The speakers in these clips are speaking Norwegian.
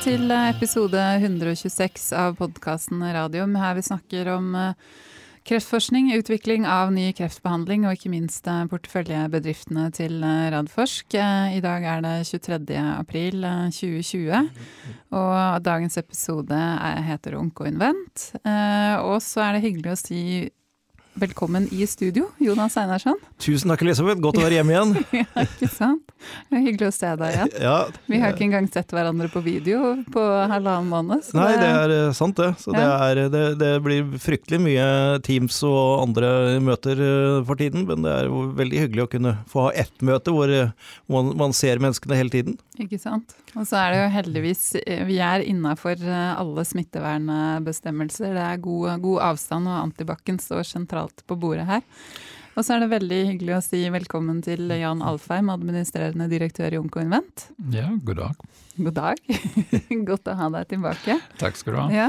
til episode 126 av podkasten Radium, her vi snakker om eh, kreftforskning, utvikling av ny kreftbehandling og ikke minst eh, porteføljebedriftene til eh, Radforsk. I dag er det 23. april 2020, og dagens episode heter Onkoinvent. Og så er det hyggelig å si Velkommen i studio, Jonas Einarsson. Tusen takk, Elisabeth. Godt å være hjemme igjen. ja, ikke sant. Det er hyggelig å se deg igjen. Ja, Vi har ikke engang sett hverandre på video på halvannen måned. Nei, det er eh, sant det. Så ja. det, er, det, det, blir fryktelig mye Teams og andre møter eh, for tiden. Men det er veldig hyggelig å kunne få ha ett møte hvor eh, man, man ser menneskene hele tiden. Ikke sant. Og så er det jo heldigvis Vi er innafor alle smittevernbestemmelser. Det er god, god avstand, og antibac står sentralt sentralt på bordet her. Og så er det veldig hyggelig å si velkommen til Jan Alfheim, administrerende direktør i Onko Invent. Ja, god dag. God dag. Godt å ha deg tilbake. Takk skal du ha. Ja.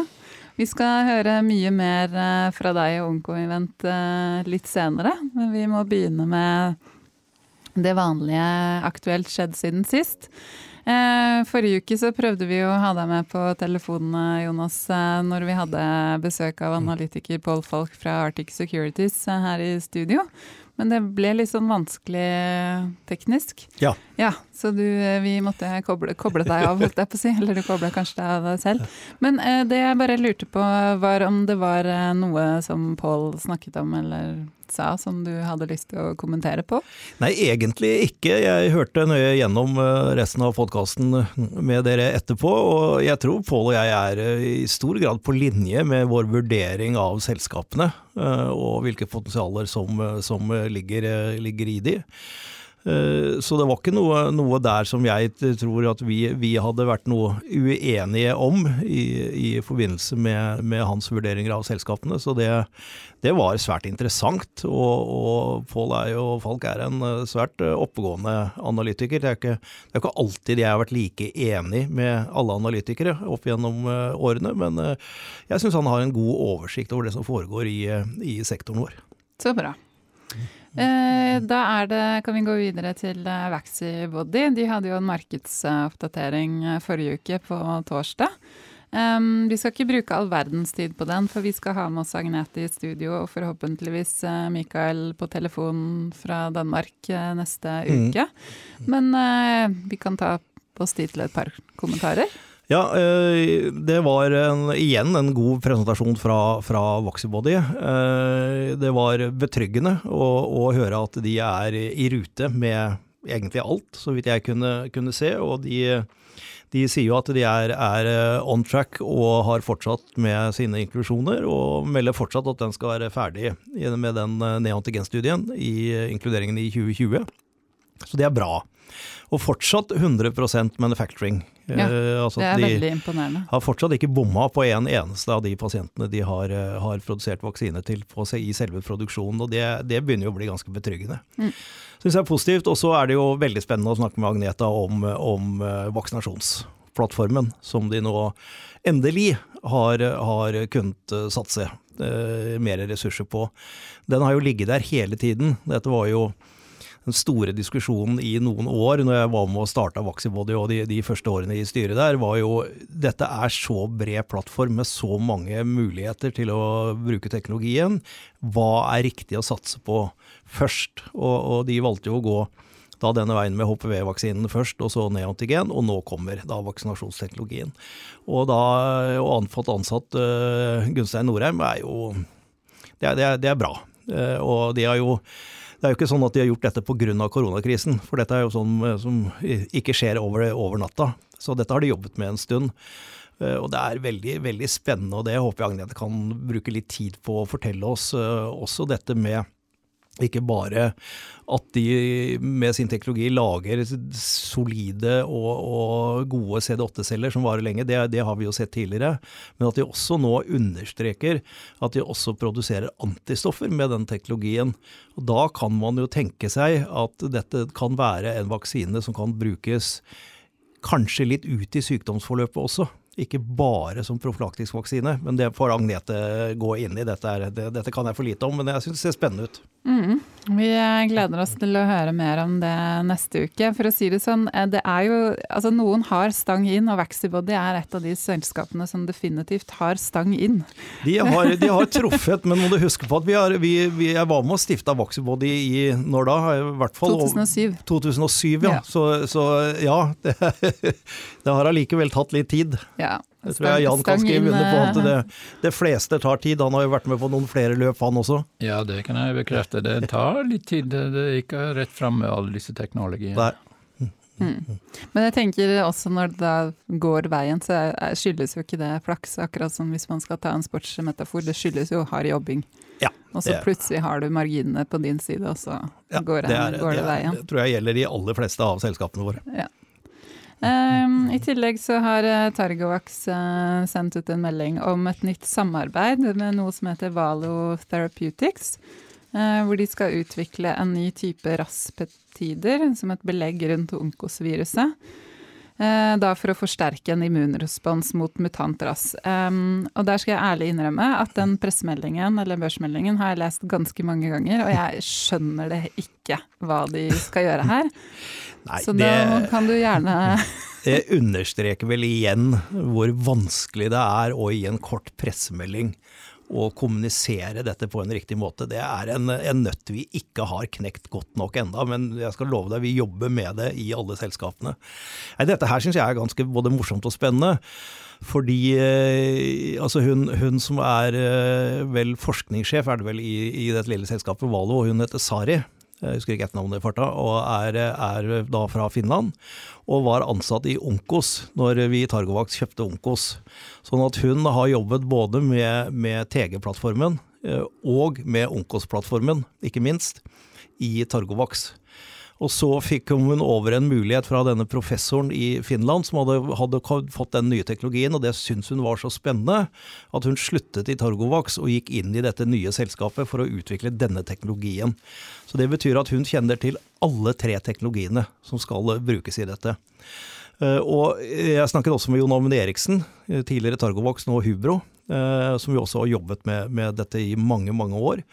Vi skal høre mye mer eh, fra deg og Onko Invent eh, litt senere, men vi må begynne med det vanlige aktuelt skjedd siden sist. Eh, forrige uke så prøvde vi å ha deg med på telefonen, Jonas, eh, når vi hadde besøk av analytiker Pål Falk fra Arctic Securities eh, her i studio. Men det ble litt sånn vanskelig teknisk. Ja. ja så du, vi måtte koble, koble, deg av, holdt jeg på å si. Eller du kobla kanskje deg av deg selv. Men det jeg bare lurte på, var om det var noe som Pål snakket om, eller sa som du hadde lyst til å kommentere på? Nei, egentlig ikke. Jeg hørte nøye gjennom eh, resten av podkasten med dere etterpå, og jeg tror Pål og jeg er eh, i stor grad på linje med vår vurdering av selskapene, eh, og hvilke potensialer som, som ligger, ligger i de. Eh, så det var ikke noe, noe, der som jeg tror at vi, vi hadde vært noe uenige om i, i forbindelse med, med, hans vurderinger av selskapene. Så det, det var svært interessant. Og, og Pål er jo, Falk er en eh, svært eh, oppegående analytiker. Det er, ikke, det er ikke alltid jeg har vært like enig med alle analytikere opp gjennom årene, men jeg syns han har en god oversikt over det som foregår i, i sektoren vår. Så bra. Eh, da er det, kan vi gå videre til eh, Vaxibody. De hadde jo en markedsoppdatering eh, forrige uke på torsdag. Um, vi skal ikke bruke all verdens tid på den, for vi skal ha med oss Agnete i studio og forhåpentligvis Mikael på telefon fra Danmark neste mm. uke. Men uh, vi kan ta oss tid til et par kommentarer. Ja, eh, det var en, igjen en god presentasjon fra, fra Voxybody. Eh, det var betryggende å, å, høre at de er i rute med egentlig alt, så vidt jeg kunne, kunne se. Og de, de, sier jo at de er, er, on track og har fortsatt med sine inklusjoner, og melder fortsatt at den skal være ferdig med den neantigenstudien i inkluderingen i 2020. Så det er bra. Og fortsatt 100% manufacturing. Ja, eh, altså det er de veldig imponerende. Har fortsatt ikke bomma på en eneste av de pasientene de har, eh, har produsert vaksine til på seg i selve produksjonen, og det, det begynner jo å bli ganske betryggende. Mm. Syns jeg er positivt. Og så er det jo veldig spennende å snakke med Agneta om, om uh, vaksinasjonsplattformen, som de nå endelig har, har kunnet satse uh, mer ressurser på. Den har jo ligget der hele tiden. Dette var jo den store diskusjonen i noen år, når jeg var med og starta Vaxibody og de, de, første årene i styret der, var jo dette er så bred plattform med så mange muligheter til å bruke teknologien. Hva er riktig å satse på først? Og, og de valgte jo å gå da denne veien med HPV-vaksinen først, og så neantigen, og nå kommer da vaksinasjonsteknologien. Og da å anfatt ansatt uh, Gunstein Norheim er jo det er, det er, det er bra. Uh, og de har jo det er jo ikke sånn at de har gjort dette pga. koronakrisen, for dette er jo sånn eh, som ikke skjer over, over natta. Så dette har de jobbet med en stund. Eh, og det er veldig, veldig spennende, og det håper jeg Agnete kan bruke litt tid på å fortelle oss. Eh, også dette med ikke bare at de med sin teknologi lager solide og, og gode CD8-celler som varer lenge, det, det, har vi jo sett tidligere. Men at de også nå understreker at de også produserer antistoffer med den teknologien. Og Da kan man jo tenke seg at dette kan være en vaksine som kan brukes kanskje litt ut i sykdomsforløpet også. Ikke bare som profylaktisk vaksine, men det får Agnete gå inn i. Dette, er, det, dette kan jeg for lite om, men jeg syns det ser spennende ut. Mm. Vi gleder oss til å høre mer om det neste uke. For å si det sånn, eh, det er jo Altså noen har stang inn, og Vaxibody er et av de selskapene som definitivt har stang inn. De har, de har truffet, men må du huske på at vi, er, vi, vi jeg var med og stifta Vaxibody i når da? I hvert fall 2007. 2007, ja. ja. Så, så, ja, det, det har allikevel tatt litt tid. Ja. Det tror jeg Jan kan skrive under på at det, det, fleste tar tid. Han har jo vært med på noen flere løp, han også. Ja, det kan jeg bekrefte. Det tar litt tid. Det er ikke rett fram med alle disse teknologiene. Mm. Men jeg tenker også når det da går veien, så skyldes jo ikke det flaks. Akkurat som hvis man skal ta en sportsmetafor, det skyldes jo hard jobbing. Ja, og så plutselig har du marginene på din side, og så ja, går, det, er, går det, det, veien. Det tror jeg gjelder de aller fleste av selskapene våre. Ja. Um, I tillegg så har uh, Targovax uh, sendt ut en melding om et nytt samarbeid med noe som heter Valo Therapeutics. Uh, hvor de skal utvikle en ny type raspeptider som et belegg rundt onkosviruset. Da for å forsterke en immunrespons mot mutantrass. Um, og der skal jeg ærlig innrømme at den pressemeldingen eller børsmeldingen har jeg lest ganske mange ganger, og jeg skjønner det ikke hva de skal gjøre her. Nei, Så det, da kan du gjerne Det understreker vel igjen hvor vanskelig det er å gi en kort pressemelding å kommunisere dette på en riktig måte. Det er en, en nøtt vi ikke har knekt godt nok enda, men jeg skal love deg, vi jobber med det i alle selskapene. Dette her syns jeg er ganske både morsomt og spennende. Fordi eh, altså hun, hun, som er eh, vel forskningssjef, er det vel i, i dette lille selskapet Valo, og hun heter Sari jeg husker ikke etternavnet i farta, og er, er, da fra Finland. Og var ansatt i Onkos når vi i Targovax kjøpte Onkos. Sånn at hun har jobbet både med, med TG-plattformen eh, og med Onkos-plattformen, ikke minst, i Targovax. Og så fikk hun over en mulighet fra denne professoren i Finland som hadde, hadde fått den nye teknologien, og det syntes hun var så spennende at hun sluttet i Targovax og gikk inn i dette nye selskapet for å utvikle denne teknologien. Så det betyr at hun kjenner til alle tre teknologiene som skal brukes i dette. Eh, og jeg snakket også med Jon Amund Eriksen, eh, tidligere Targovax, nå Hubro, eh, som jo også har jobbet med, med dette i mange, mange år.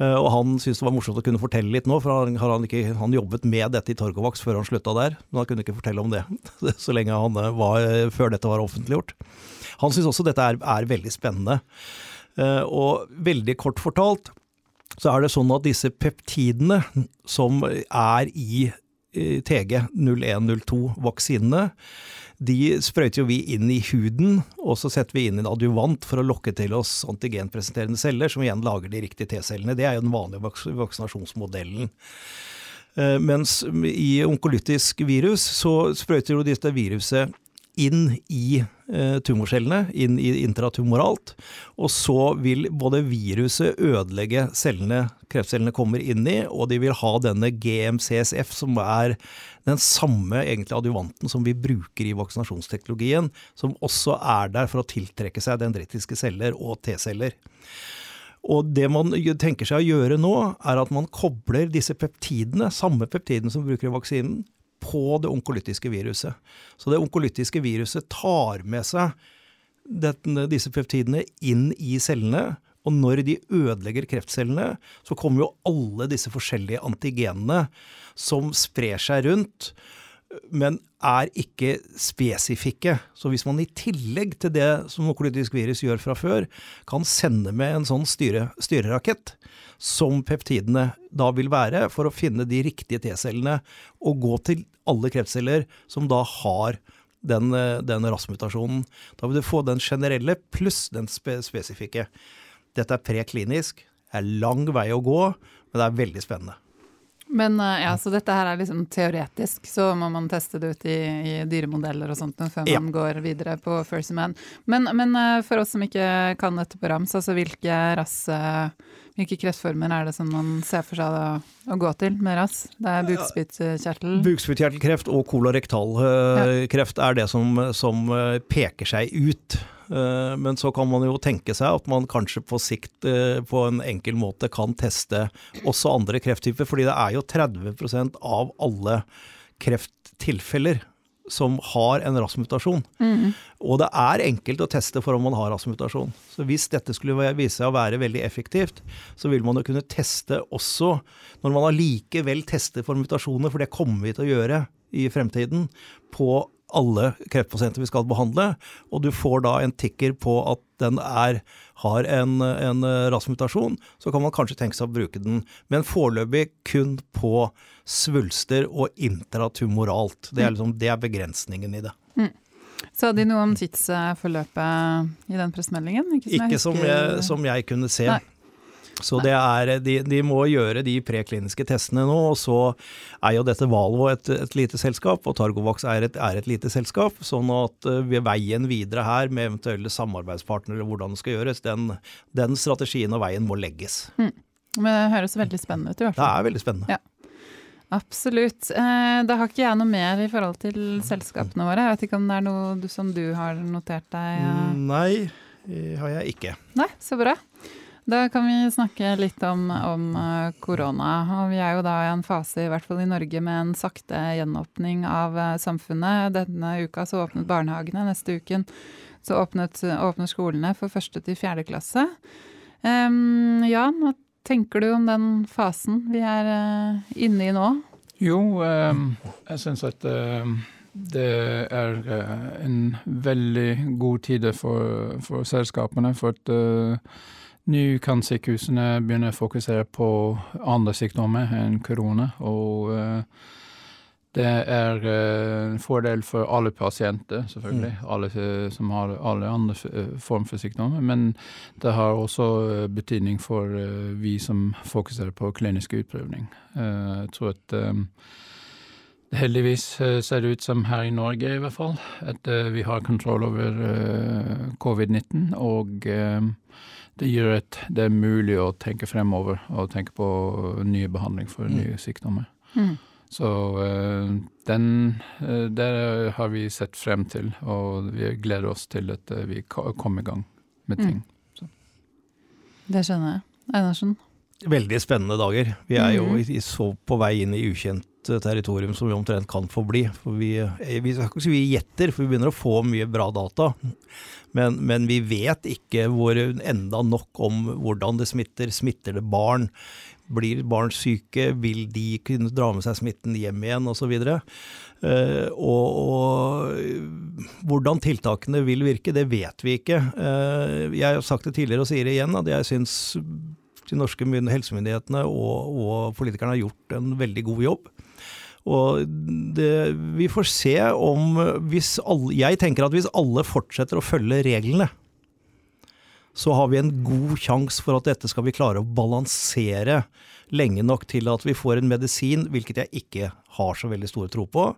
Eh, og han syntes det var morsomt å kunne fortelle litt nå, for han, han, ikke, han jobbet med dette i Torgovax før han slutta der. Men han kunne ikke fortelle om det så lenge han eh, var, eh, før dette var offentliggjort. Han syns også dette er, er, veldig spennende. Og veldig kort fortalt så er det sånn at disse peptidene som er i TG0102-vaksinene, de sprøyter jo vi inn i huden, og så setter vi inn en adjuvant for å lokke til oss antigenpresenterende celler, som igjen lager de riktige T-cellene. Det er jo den vanlige vaksinasjonsmodellen. Eh, mens i onkolytisk virus så sprøyter jo dette viruset inn i tumorcellene, inn i intratumoralt. Og så vil både viruset ødelegge cellene kreftcellene kommer inn i, og de vil ha denne GMCSF, som er den samme egentlig adjuvanten som vi bruker i vaksinasjonsteknologien, som også er der for å tiltrekke seg dendritiske celler og T-celler. Og det man tenker seg å gjøre nå, er at man kobler disse peptidene, samme peptidene som vi bruker i vaksinen, på det onkolytiske viruset. Så det onkolytiske viruset tar med seg denne, disse peptidene inn i cellene. Og når de ødelegger kreftcellene, så kommer jo alle disse forskjellige antigenene som sprer seg rundt, men er ikke spesifikke. Så hvis man i tillegg til det som nukleotisk virus gjør fra før, kan sende med en sånn styre, styrerakett, som peptidene da vil være, for å finne de riktige T-cellene og gå til alle kreftceller som da har den, den RAS-mutasjonen. Da vil du få den generelle pluss den spe spesifikke. Dette er preklinisk, det er lang vei å gå, men det er veldig spennende. Men eh, ja, Så dette her er liksom teoretisk, så må man teste det ut i, i dyremodeller og sånt før man går videre på First Man. Men, men, eh, for oss som ikke kan dette på rams, altså hvilke rasse hvilke kreftformer er det som man ser for seg å, å gå til med RAS? Det er bukspyttkjertel? Bukspyttkjertelkreft og kolorektalkreft ja. er det som, som, peker seg ut. Eh, men så kan man jo tenke seg at man kanskje på sikt eh, på en enkel måte kan teste også andre krefttyper, fordi det er jo 30% av alle krefttilfeller som har en RAS-mutasjon. Mm. Og det er enkelt å teste for om man har RAS-mutasjon. Så hvis dette skulle vise seg å være veldig effektivt, så vil man jo kunne teste også når man allikevel tester for mutasjoner, for det kommer vi til å gjøre i fremtiden, på alle kreftpasienter vi skal behandle, og du får da en tikker på at den er, har en, en RAS-mutasjon, så kan man kanskje tenke seg å bruke den. Men foreløpig kun på svulster og intratumoralt. Det er, liksom, det er begrensningen i det. Mm. Sa de noe om tidsforløpet i den pressemeldingen? Ikke som, Ikke som, jeg, som jeg, kunne se. Nei. Så er, de, de, må gjøre de prekliniske testene nå, og så er jo dette Valvo et, et lite selskap, og Targovax er et, er et, lite selskap. Sånn at uh, veien videre her med eventuelle samarbeidspartnere, hvordan det skal gjøres, den, den strategien og veien må legges. Mm. Men det høres veldig spennende ut i hvert fall. Det er veldig spennende. Ja. Absolutt. Eh, da har ikke jeg noe mer i forhold til selskapene våre. Jeg vet ikke om det er noe som du har notert deg? Nei, har jeg ikke. Nei, så bra. Da kan vi snakke litt om, om eh, korona. Og vi er jo da i en fase, i hvert fall i Norge, med en sakte gjenåpning av eh, samfunnet. Denne uka så åpnet barnehagene, neste uken så åpnet, åpner skolene for første til fjerde klasse. Um, Jan, hva tenker du om den fasen vi er uh, inne i nå? Jo, um, jeg syns at uh, det er uh, en veldig god tid for, for selskapene. For at nå kan sykehusene begynne å fokusere på andre sykdommer enn korona. Og uh, det er uh, en fordel for alle pasienter, selvfølgelig. Mm. Alle som har alle andre form for sykdommer. Men det har også betydning for vi som fokuserer på klinisk utprøvning. jeg tror at Heldigvis ser det ut som her i Norge i hvert fall, at vi har kontroll over covid-19. Og det gjør at det er mulig å tenke fremover og tenke på nye behandling for mm. nye sykdommer. Mm. Så uh, den uh, der har vi sett frem til, og vi gleder oss til at uh, vi kommer i gang med mm. ting. Mm. Det skjønner jeg. Einarsen? Veldig spennende dager. Vi er jo i, så på vei inn i ukjent territorium som vi omtrent kan få bli. For vi, vi ikke si vi gjetter, for vi begynner å få mye bra data. Men, men, vi vet ikke hvor, enda nok om hvordan det smitter. Smitter det barn? Blir barn syke? Vil de kunne dra med seg smitten hjem igjen, osv.? Uh, og, og hvordan tiltakene vil virke, det vet vi ikke. Uh, jeg har sagt det tidligere og sier det igjen, at jeg syns de norske helsemyndighetene og, og politikerne har gjort en veldig god jobb. Og det, vi får se om hvis alle, Jeg tenker at hvis alle fortsetter å følge reglene, så har vi en god sjanse for at dette skal vi klare å balansere lenge nok til at vi får en medisin, hvilket jeg ikke har så veldig stor tro på,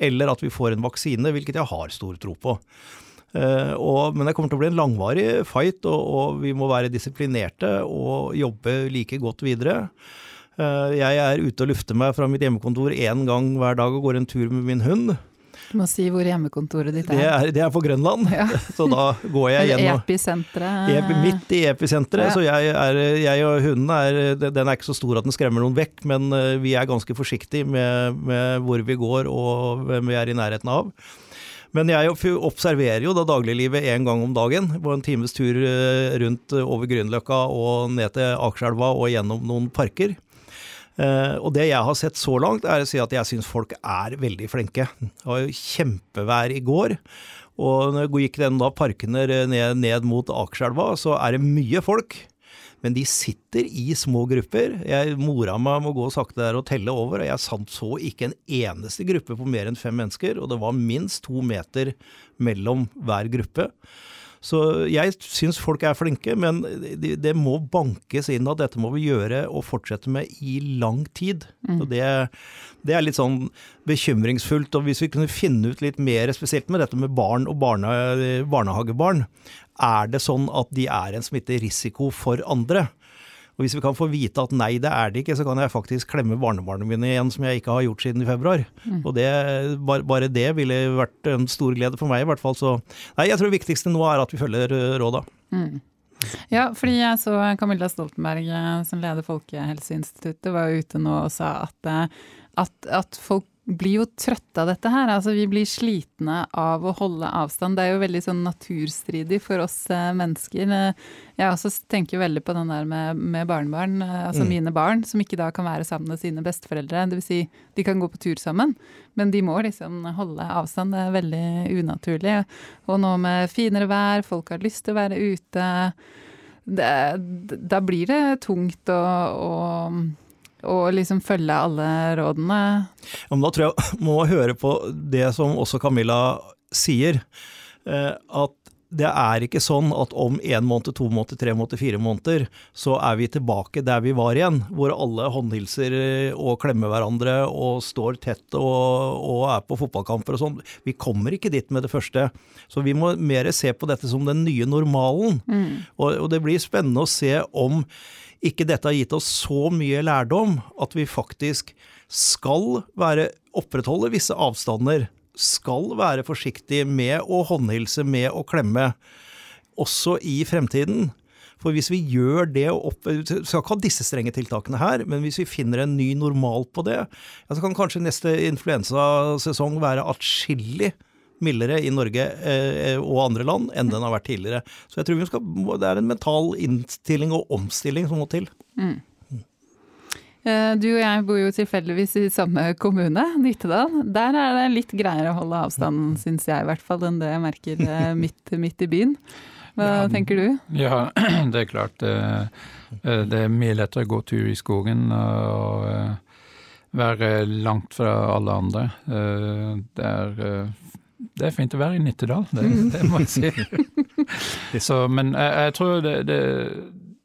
eller at vi får en vaksine, hvilket jeg har stor tro på. Uh, og, men det kommer til å bli en langvarig fight, og, og vi må være disiplinerte og jobbe like godt videre. Eh, jeg er ute og lufter meg fra mitt hjemmekontor én gang hver dag og går en tur med min hund. Du må si hvor hjemmekontoret ditt er. Det er, det er på Grønland. Ja. Så da går jeg gjennom Episenteret? Midt i episenteret. Ja. Så jeg, er, jeg, og hunden er Den er ikke så stor at den skremmer noen vekk, men eh, vi er ganske forsiktige med, med hvor vi går og hvem vi er i nærheten av. Men jeg observerer jo da dagliglivet én gang om dagen. På en times tur eh, rundt over Grünerløkka og ned til Akerselva og gjennom noen parker. Uh, og det jeg har sett så langt, er å si at jeg syns folk er veldig flinke. Det var jo kjempevær i går. Og når jeg gikk den da parkene ned, ned mot Akerselva, så er det mye folk. Men de sitter i små grupper. Jeg mora meg med å gå sakte der og telle over, og jeg så ikke en eneste gruppe på mer enn fem mennesker. Og det var minst to meter mellom hver gruppe. Så jeg syns folk er flinke, men det, må bankes inn at dette må vi gjøre og fortsette med i lang tid. Mm. Det, det, er litt sånn bekymringsfullt. Og hvis vi kunne finne ut litt mer, spesielt med dette med barn og barne, barnehagebarn, er det sånn at de er en smitterisiko for andre? Og Hvis vi kan få vite at nei, det er det ikke, så kan jeg faktisk klemme barnebarna mine igjen, som jeg ikke har gjort siden i februar. Mm. Og det, bare det ville vært en stor glede for meg, i hvert fall. Så nei, jeg tror det viktigste nå er at vi følger eh, råda. Mm. Ja, fordi jeg så Camilla Stoltenberg, eh, som leder Folkehelseinstituttet, var ute nå og sa at, eh, at, at folk blir jo trøtte av dette her. Altså, vi blir slitne av å holde avstand. Det er jo veldig sånn naturstridig for oss eh, mennesker. Eh, jeg også tenker jo veldig på den der med, med barnebarn, eh, altså mm. mine barn, som ikke da kan være sammen med sine besteforeldre. Dvs. Si, de kan gå på tur sammen, men de må liksom holde avstand. Det er veldig unaturlig. Og nå med finere vær, folk har lyst til å være ute. Det, da blir det tungt å og liksom følge alle rådene. Ja, da tror jeg må høre på det som også Camilla sier. Eh, at det er ikke sånn at om én måned, to måneder, tre måneder, fire måneder, så er vi tilbake der vi var igjen. Hvor alle håndhilser eh, og klemmer hverandre og står tett og, og er på fotballkamper og sånn. Vi kommer ikke dit med det første. Så vi må mer se på dette som den nye normalen. Mm. Og, og det blir spennende å se om ikke dette har gitt oss så mye lærdom at vi faktisk skal være, opprettholde visse avstander, skal være forsiktige med å håndhilse, med å klemme, også i fremtiden. For hvis vi gjør det opp, Vi skal ikke ha disse strenge tiltakene her, men hvis vi finner en ny normal på det, så kan kanskje neste influensasesong være atskillig mildere i Norge eh, og andre land enn den har vært tidligere. Så jeg tror skal, det er en mental innstilling og omstilling som må til. Mm. Eh, du og jeg bor jo tilfeldigvis i samme kommune, Nittedal. Der er det litt greiere å holde avstanden, syns jeg i hvert fall, enn det jeg merker eh, midt, midt i byen. Hva ja, tenker du? Ja, det er klart. Det er mye lettere å gå tur i skogen og være langt fra alle andre. Det er det er fint å være i Nittedal, det, det må jeg si. Så, men jeg, jeg tror det, det,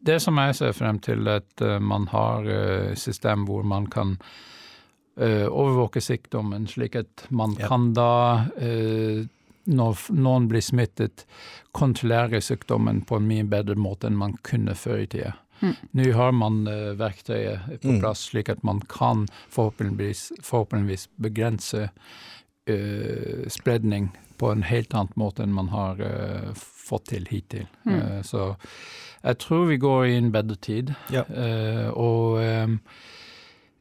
det, som jeg ser frem til, at uh, man har uh, system hvor man kan uh, overvåke sykdommen, slik at man ja. kan da, når noen blir smittet, kontrollere sykdommen på en mye bedre måte enn man kunne før i tida. Mm. Nå har man verktøyet på mm. plass, slik at man kan forhåpentligvis, forhåpentligvis begrense uh, spredning på en helt annen måte enn man har uh, fått til hittil. Mm. Uh, så jeg tror vi går i en bedre tid. Ja. og um,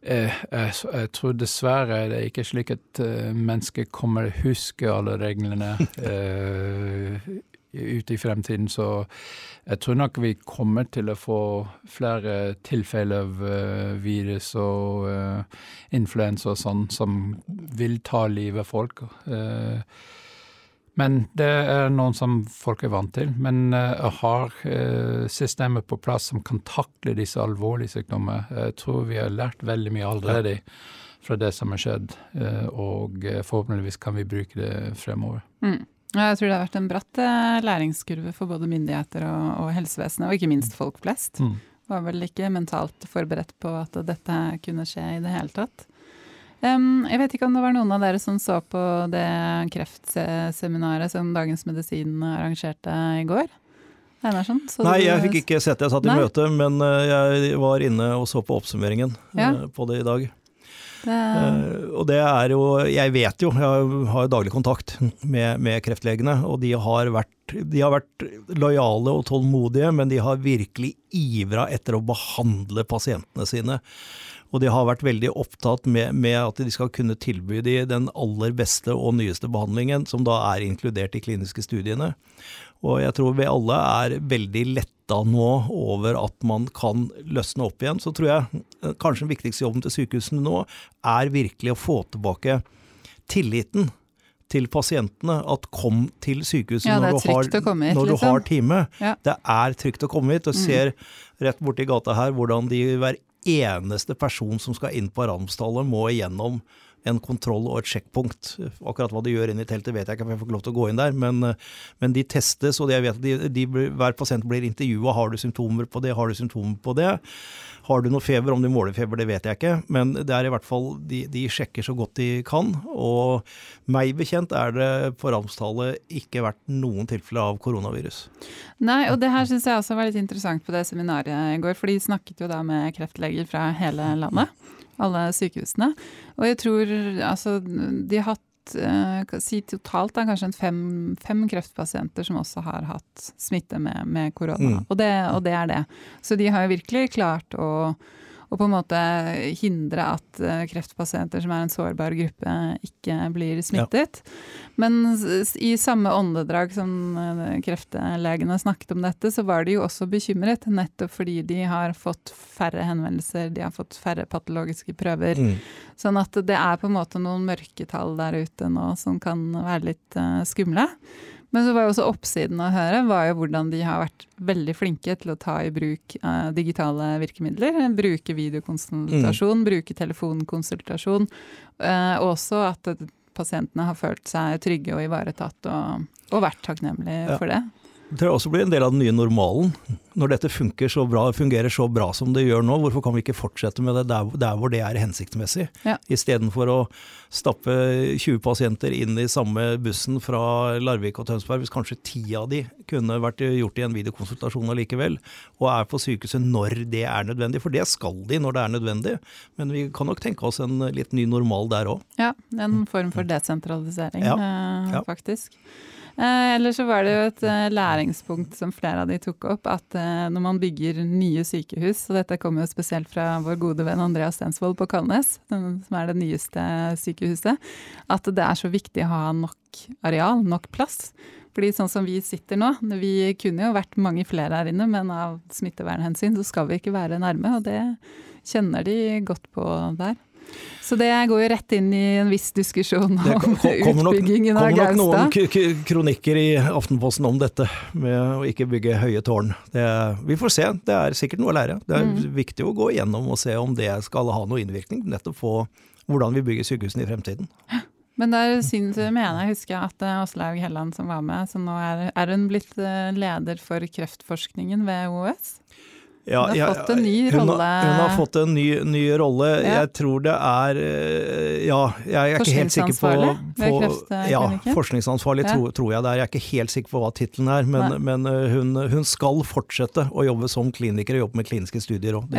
jeg, jeg, tror dessverre det er ikke slik at mennesker kommer til å huske alle reglene ute i fremtiden. Så jeg tror nok vi kommer til å få flere tilfeller av uh, virus og uh, influensa og sånn som vil ta livet av folk. Uh, men det er noen som folk er vant til. Men uh, har uh, systemer på plass som kan takle disse alvorlige sykdommene. Jeg tror vi har lært veldig mye allerede fra det som har skjedd, uh, og forhåpentligvis kan vi bruke det fremover. Mm. Jeg tror det har vært en bratt eh, læringskurve for både myndigheter og, og helsevesenet, og ikke minst folk flest. Mm. Var vel ikke mentalt forberedt på at dette kunne skje i det hele tatt. Um, jeg vet ikke om det var noen av dere som så på det kreftseminaret som Dagens Medisin arrangerte i går? Einarsson? Nei, jeg fikk ikke sett det, jeg satt i Nei. møte, men eh, jeg var inne og så på oppsummeringen ja. Eh, på det i dag. Uh, og det er jo Jeg vet jo, jeg har jo daglig kontakt med, med kreftlegene, og de har, vært, de har vært lojale og tålmodige, men de har virkelig ivra etter å behandle pasientene sine. Og de har vært veldig opptatt med, med, at de skal kunne tilby de den aller beste og nyeste behandlingen, som da er inkludert i kliniske studiene. Og jeg tror vi alle er veldig letta nå over at man kan løsne opp igjen. Så tror jeg eh, kanskje den viktigste jobben til sykehusene nå er virkelig å få tilbake tilliten til pasientene at kom til sykehuset ja, når, du har, hit, når liksom. du har time. Ja. Det er trygt å komme hit. Og mm. ser rett borti gata her hvordan de hver eneste person som skal inn på Ramstallet, må igjennom en kontroll og et sjekkpunkt. Akkurat hva de gjør inne i teltet vet jeg ikke, for jeg får lov til å gå inn der. Men, men de testes, og jeg vet at de, de, hver pasient blir intervjua. Har du symptomer på det, har du symptomer på det? Har du noe feber? Om de måler feber, det vet jeg ikke. Men det er i hvert fall, de, de sjekker så godt de kan. Og meg bekjent er det på Ramstallet ikke vært noen tilfeller av koronavirus. Nei, og det her syns jeg også var litt interessant på det seminaret i går. For de snakket jo da med kreftleger fra hele landet alle sykehusene. Og jeg tror altså de har hatt eh, si totalt da, kanskje fem, fem, kreftpasienter som også har hatt smitte med, med korona. Mm. Og, det, og, det, er det. Så de har jo virkelig klart å, og på en måte hindre at kreftpasienter som er en sårbar gruppe, ikke blir smittet. Ja. Men i samme åndedrag som kreftlegene snakket om dette, så var de jo også bekymret, nettopp fordi de har fått færre henvendelser, de har fått færre patologiske prøver. Mm. Sånn at det er på en måte noen mørketall der ute nå som kan være litt uh, skumle. Men så var jo også oppsiden å høre var jo hvordan de har vært veldig flinke til å ta i bruk uh, digitale virkemidler. Bruke videokonsultasjon, mm. bruke telefonkonsultasjon. Uh, også at pasientene har følt seg trygge og ivaretatt og, og vært takknemlige ja. for det. Det tror jeg også blir en del av den nye normalen. Når dette så bra, fungerer så bra som det gjør nå, hvorfor kan vi ikke fortsette med det der, der hvor det er hensiktsmessig? Ja. Istedenfor å stappe 20 pasienter inn i samme bussen fra Larvik og Tønsberg, hvis kanskje ti av de kunne vært gjort i en videokonsultasjon allikevel, og er på sykehuset når det er nødvendig. For det skal de når det er nødvendig, men vi kan nok tenke oss en litt ny normal der òg. Ja, en form for desentralisering, ja. Ja. faktisk. Eh, Eller så var det jo et eh, læringspunkt som flere av de tok opp, at eh, når man bygger nye sykehus, og dette kommer jo spesielt fra vår gode venn Andreas Stensvold på Kalnes, som er det nyeste sykehuset, at det er så viktig å ha nok areal, nok plass. Fordi sånn som vi sitter nå, vi kunne jo vært mange flere her inne, men av smittevernhensyn så skal vi ikke være nærme, og det kjenner de godt på der. Så det går jo rett inn i en viss diskusjon om utbyggingen av Gaustad. Det kommer nok noen kronikker i Aftenposten om dette med å ikke bygge høye tårn. Det, vi får se, det er sikkert noe å lære. Det er mm. viktig å gå igjennom og se om det skal ha noe innvirkning, nettopp på hvordan vi bygger sykehusene i fremtiden. Men der synes, mener jeg husker at eh, Åslaug Helland som var med, så nå er, er hun blitt eh, leder for kreftforskningen ved OUS? Ja, hun har fått en ny rolle. Hun har, hun har fått en ny, ny rolle. Ja. Jeg tror det er eh, Ja, jeg er ikke helt sikker på, på Ja, forskningsansvarlig. Tror, tror, jeg det er. Jeg er ikke helt sikker på hva tittelen er, men, men eh, hun, hun, skal fortsette å jobbe som kliniker og jobbe med kliniske studier òg.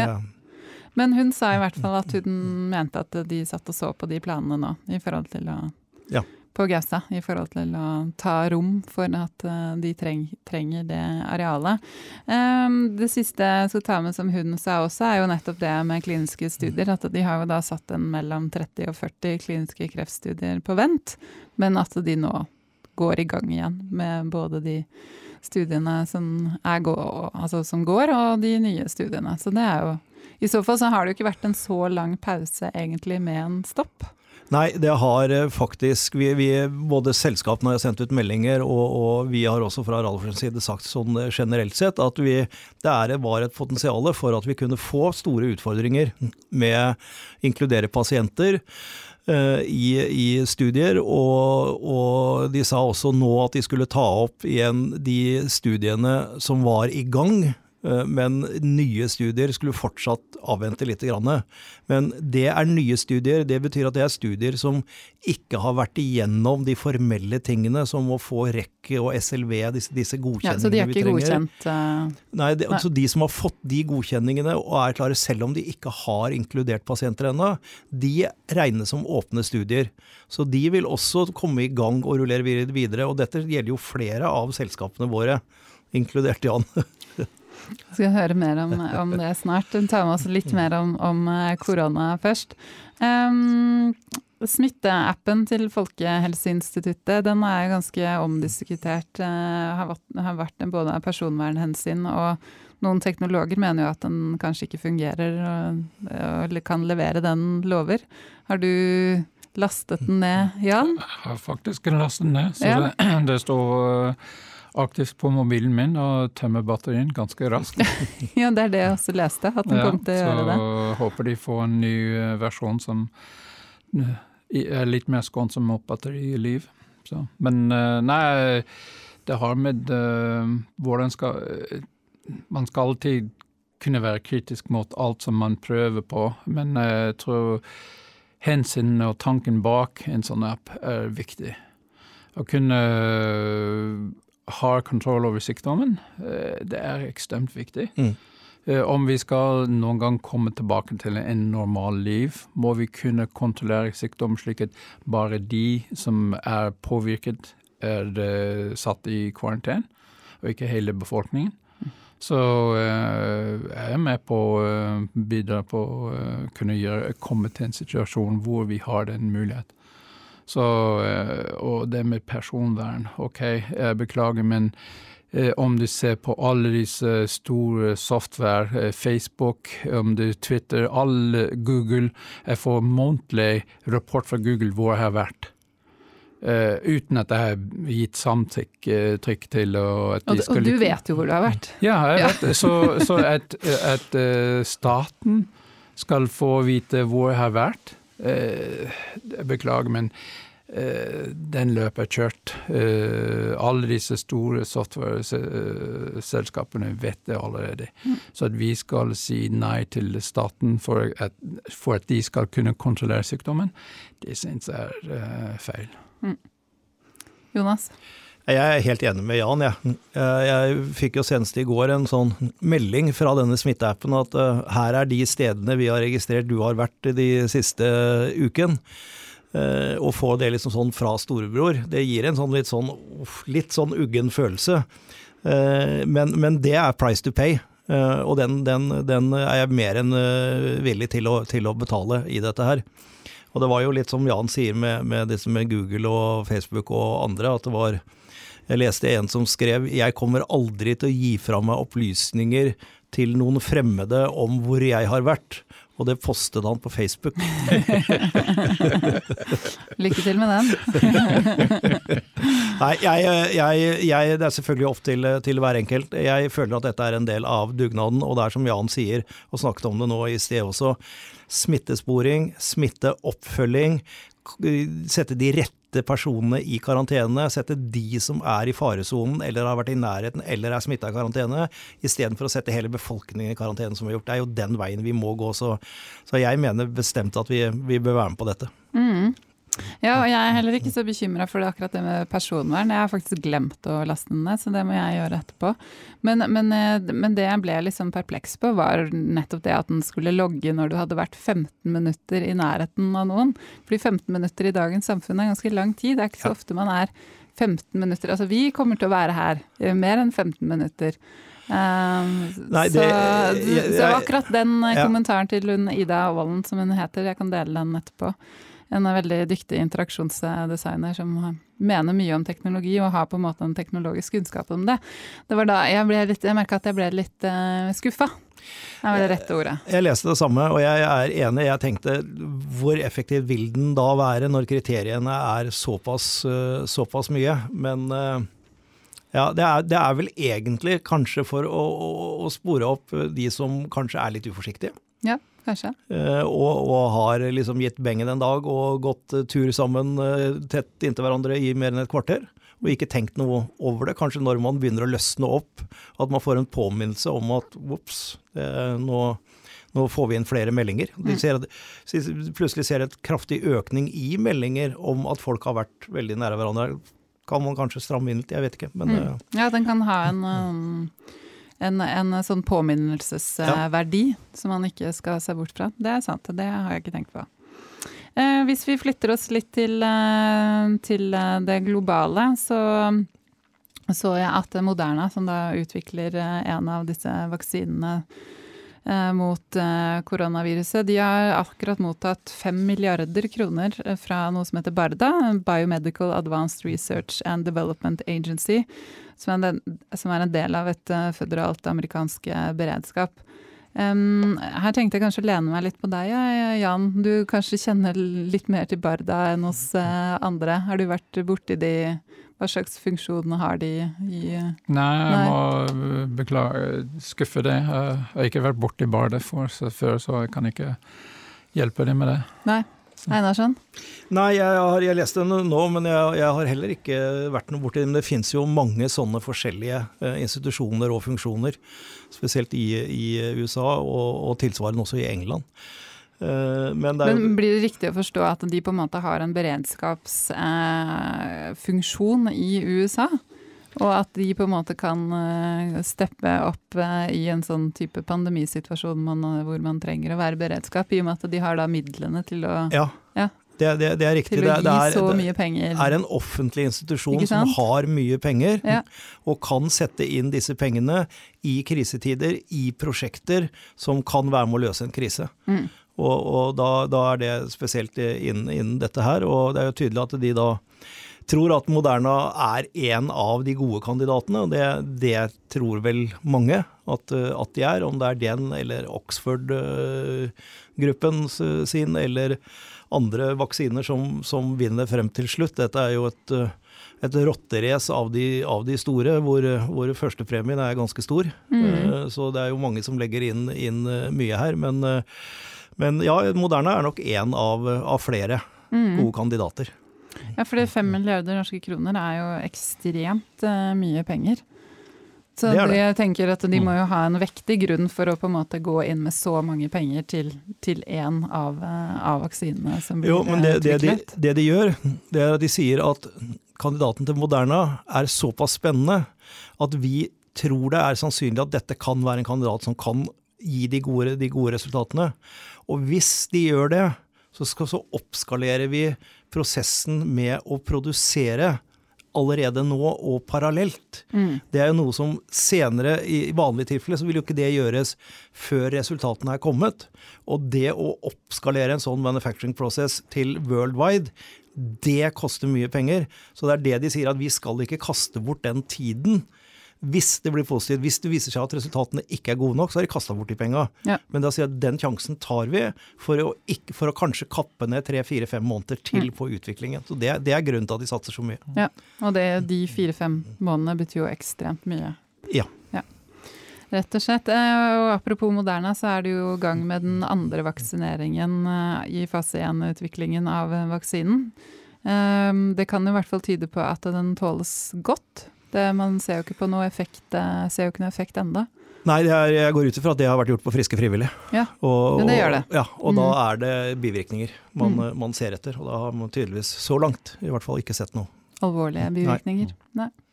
Men hun sa i hvert fall at hun mente at de satt og så på de planene nå, i forhold til å ja på Gaustad i forhold til å ta rom for at uh, de treng, trenger det arealet. Um, det siste jeg skal ta med som hun sa også, er jo nettopp det med kliniske studier. At de har jo da satt en mellom 30 og 40 kliniske kreftstudier på vent, men at de nå går i gang igjen med både de studiene som, gå, altså som går, og de nye studiene. Så det er jo I så fall så har det jo ikke vært en så lang pause egentlig med en stopp. Nei, det har eh, faktisk vi, vi, Både selskapene har sendt ut meldinger, og, og vi har også fra Ralfrens side sagt sånn eh, generelt sett at vi, det er, var et potensial for at vi kunne få store utfordringer med inkludere pasienter. Uh, i, i, studier, og, og, de sa også nå at de skulle ta opp igjen de studiene som var i gang Eh, men nye studier skulle fortsatt avvente litt. Men det er nye studier. Det betyr at det er studier som ikke har vært igjennom de formelle tingene, som å få REC og SLV, disse, disse godkjenningene. Ja, så de er ikke godkjent? Uh... Nei, det, altså de som har fått de godkjenningene og er klare, selv om de ikke har inkludert pasienter ennå, de regnes som åpne studier. Så de vil også komme i gang og rullere videre. Og dette gjelder jo flere av selskapene våre, inkludert Jan. Vi skal høre mer om, om, det snart. Ta med oss litt mer om, om eh, korona først. Um, Smitteappen til Folkehelseinstituttet den er ganske omdiskutert. Uh, har, vært, en både personvernhensyn og noen teknologer mener jo at den kanskje ikke fungerer og, og kan levere den lover. Har du lastet den ned, Jan? Jeg har faktisk lastet den ned. Så ja. det, det, står aktivt på mobilen min og tømmer batterien ganske raskt. ja, det er det jeg også leste, at den ja, kom til å gjøre det. Så håper de får en ny eh, versjon som eh, er litt mer skånsom mot batteriliv. Så. Men eh, nei, det har med hvordan skal Man skal alltid kunne være kritisk mot alt som man prøver på, men jeg tror hensynet og tanken bak en sånn app er viktig. Å kunne har kontroll over sykdommen. Eh, det er ekstremt viktig. Mm. Eh, om vi skal noen gang komme tilbake til en normal liv, må vi kunne kontrollere sykdom slik at bare de som er påvirket, er satt i karantene, og ikke hele befolkningen. Så uh, jeg er med på å bidra på å kunne gjøre, komme til en situasjon hvor vi har den mulighet. Så, og det med personvern, OK, jeg beklager, men om du ser på alle disse store software, Facebook, om du Twitter, alle Google Jeg får månedlig rapport fra Google hvor jeg har vært. Uh, uten at jeg har gitt samtrykk til de skal Og du vet jo hvor du har vært? Ja, jeg vet Så, så at, at staten skal få vite hvor jeg har vært Jeg beklager, men den løpet er kjørt. alle disse store software-selskapene vet det allerede. Mm. Så at vi skal si nei til staten for at, for at de skal kunne kontrollere sykdommen, det syns jeg er feil. Mm. Jonas? Jeg er helt enig med Jan. Jeg, jeg fikk jo senest i går en sånn melding fra denne smitteappen at uh, her er de stedene vi har registrert du har vært de siste uken. Uh, å få det liksom sånn fra storebror, det gir en sånn litt sånn, litt sånn uggen følelse. Men, men, det er price to pay. og den, den, den, er jeg mer enn villig til å, til å betale i dette her. Og det var jo litt som Jan sier med, med med Google og Facebook og andre, at det var Jeg leste en som skrev 'Jeg kommer aldri til å gi fra meg opplysninger til noen fremmede om hvor jeg har vært'. Og det postet han på Facebook. Lykke til med den. Nei, jeg, jeg, jeg, det er selvfølgelig opp til, til, hver enkelt. Jeg føler at dette er en del av dugnaden, og det er som Jan sier, og snakket om det nå i sted også, smittesporing, smitteoppfølging, sette de rette personene i karantene, sette de som er i faresonen eller har vært i nærheten eller er smitta i karantene, istedenfor å sette hele befolkningen i karantene som vi har gjort. Det er jo den veien vi må gå. Så, så jeg mener bestemt at vi, vi bør være med på dette. Mm. Ja, og jeg er heller ikke så bekymra for det, akkurat det med personvern. Jeg har faktisk glemt å laste den ned, så det må jeg gjøre etterpå. Men, men, eh, men det jeg ble liksom perpleks på, var nettopp det at den skulle logge når du hadde vært 15 minutter i nærheten av noen. Fordi 15 minutter i dagens samfunn er ganske lang tid. Det er ikke så ofte man er 15 minutter. Altså vi kommer til å være her mer enn 15 minutter. Um, Nei, det, så, jeg, så, akkurat den ja. kommentaren til hun Ida Aalen, som hun heter, jeg kan dele den etterpå en veldig dyktig interaksjonsdesigner som mener mye om teknologi og har på en måte en teknologisk kunnskap om det. Det var da jeg ble litt, jeg merka at jeg ble litt uh, skuffa. Det var det rette ordet. Jeg leste det samme, og jeg er enig. Jeg tenkte hvor effektiv vil den da være når kriteriene er såpass, uh, såpass mye? Men uh, ja, det er, det er, vel egentlig kanskje for å, å, å spore opp de som kanskje er litt uforsiktige. Ja. Kanskje. Eh, og, og, har liksom gitt bengen en dag og gått eh, tur sammen eh, tett inntil hverandre i mer enn et kvarter. Og ikke tenkt noe over det. Kanskje når man begynner å løsne opp, at man får en påminnelse om at ops, nå, nå, får vi inn flere meldinger. De ser ser, plutselig ser et kraftig økning i meldinger om at folk har vært veldig nære hverandre. Kan man kanskje stramme inn litt, jeg vet ikke. Men, mm. Ja, den kan ha en um en, en sånn påminnelsesverdi ja. som man ikke skal se bort fra. Det er sant, det har jeg ikke tenkt på. Eh, hvis vi flytter oss litt til, eh, til eh, det globale, så så jeg at Moderna, som da utvikler en av disse vaksinene mot eh, koronaviruset, de har akkurat mottatt 5 milliarder kroner fra noe som heter BARDA, Biomedical Advanced Research and Development Agency, som er, en, del av et føderalt amerikansk eh, beredskap. Um, her tenkte jeg kanskje å lene meg litt på deg, Jan. Du kanskje kjenner litt mer til Barda enn uh, andre. Har du vært borti de? Hva slags funksjoner har de i Nei, jeg må beklage, skuffe det. Jeg har ikke vært borti Bardet før, så jeg kan ikke hjelpe dem med det. Nei. Einarsson? Nei, jeg har jeg lest den nå, men jeg, jeg, har heller ikke vært noe borti den. Det finnes jo mange sånne forskjellige eh, institusjoner og funksjoner, spesielt i, i USA, og, og, tilsvarende også i England. Eh, men, det men, blir det riktig å forstå at de på en måte har en beredskapsfunksjon eh, i USA? Og at de på en måte kan eh, steppe opp eh, i en sånn type pandemisituasjon man, uh, hvor man trenger å være beredskap, i og med at de har da midlene til å Ja. ja. Det, det, det er riktig. Det, det, er, er en offentlig institusjon som har mye penger, Ja. og kan sette inn disse pengene i krisetider, i prosjekter som kan være med å løse en krise. Mm. Og, og da, da er det spesielt innen, innen dette her, og det er jo tydelig at de da tror at Moderna er en av de gode kandidatene, og det, det tror vel mange at, eh, at de er. Om det er den eller Oxford-gruppen sin, eller andre vaksiner som, som vinner frem til slutt. Dette er jo et, eh, et rotterace av, de- av de store, hvor, hvor førstepremien er ganske stor. Mm. Så det er jo mange som legger inn, inn eh, mye her. Men, eh, men ja, Moderna er nok én av, av flere gode kandidater. Ja, for det fem milliarder norske kroner er jo ekstremt uh, mye penger. Så Det det. jeg tenker at de må jo ha en vektig grunn for å på en måte gå inn med så mange penger til, til én av, eh, av vaksinene som blir Jo, men det, det, de, det de gjør, det er at de sier at kandidaten til Moderna er såpass spennende at vi tror det er sannsynlig at dette kan være en kandidat som kan gi de gode, de gode resultatene. Og hvis de gjør det, så, skal, så oppskalerer vi prosessen med å produsere allerede nå og parallelt. Mm. Det er jo noe som senere, i vanlige tilfeller, så vil jo ikke det gjøres før resultatene er kommet. Og det å oppskalere en sånn manufacturing process til worldwide, det koster mye penger. Så det er det de sier, at vi skal ikke kaste bort den tiden. Hvis det blir positivt, hvis det viser seg at resultatene ikke er gode nok, så har de kasta bort de penga. Ja. Men da sier jeg at den sjansen tar vi for å, ikke, for å kanskje kappe ned tre-fire-fem måneder til på utviklingen. Så det, det er grunnen til at de satser så mye. Ja, og det, de fire-fem månedene betyr jo ekstremt mye. Ja. Rett og slett. Eh, Og apropos Moderna, så er det jo i gang med den andre vaksineringen eh, i fase 1-utviklingen av vaksinen. Eh, Det kan i hvert fall tyde på at den tåles godt. Det, man ser jo ikke på noe effekt, eh, ser jo ikke noe effekt enda. Nei, er, jeg går ut ifra at det har vært gjort på friske frivillige. Ja, Og, men det gjør det. Og, ja, og Mm. da er det bivirkninger man, Mm. man ser etter. Og da har man tydeligvis, så langt, i hvert fall ikke sett noe. Alvorlige bivirkninger. Nei. Eh,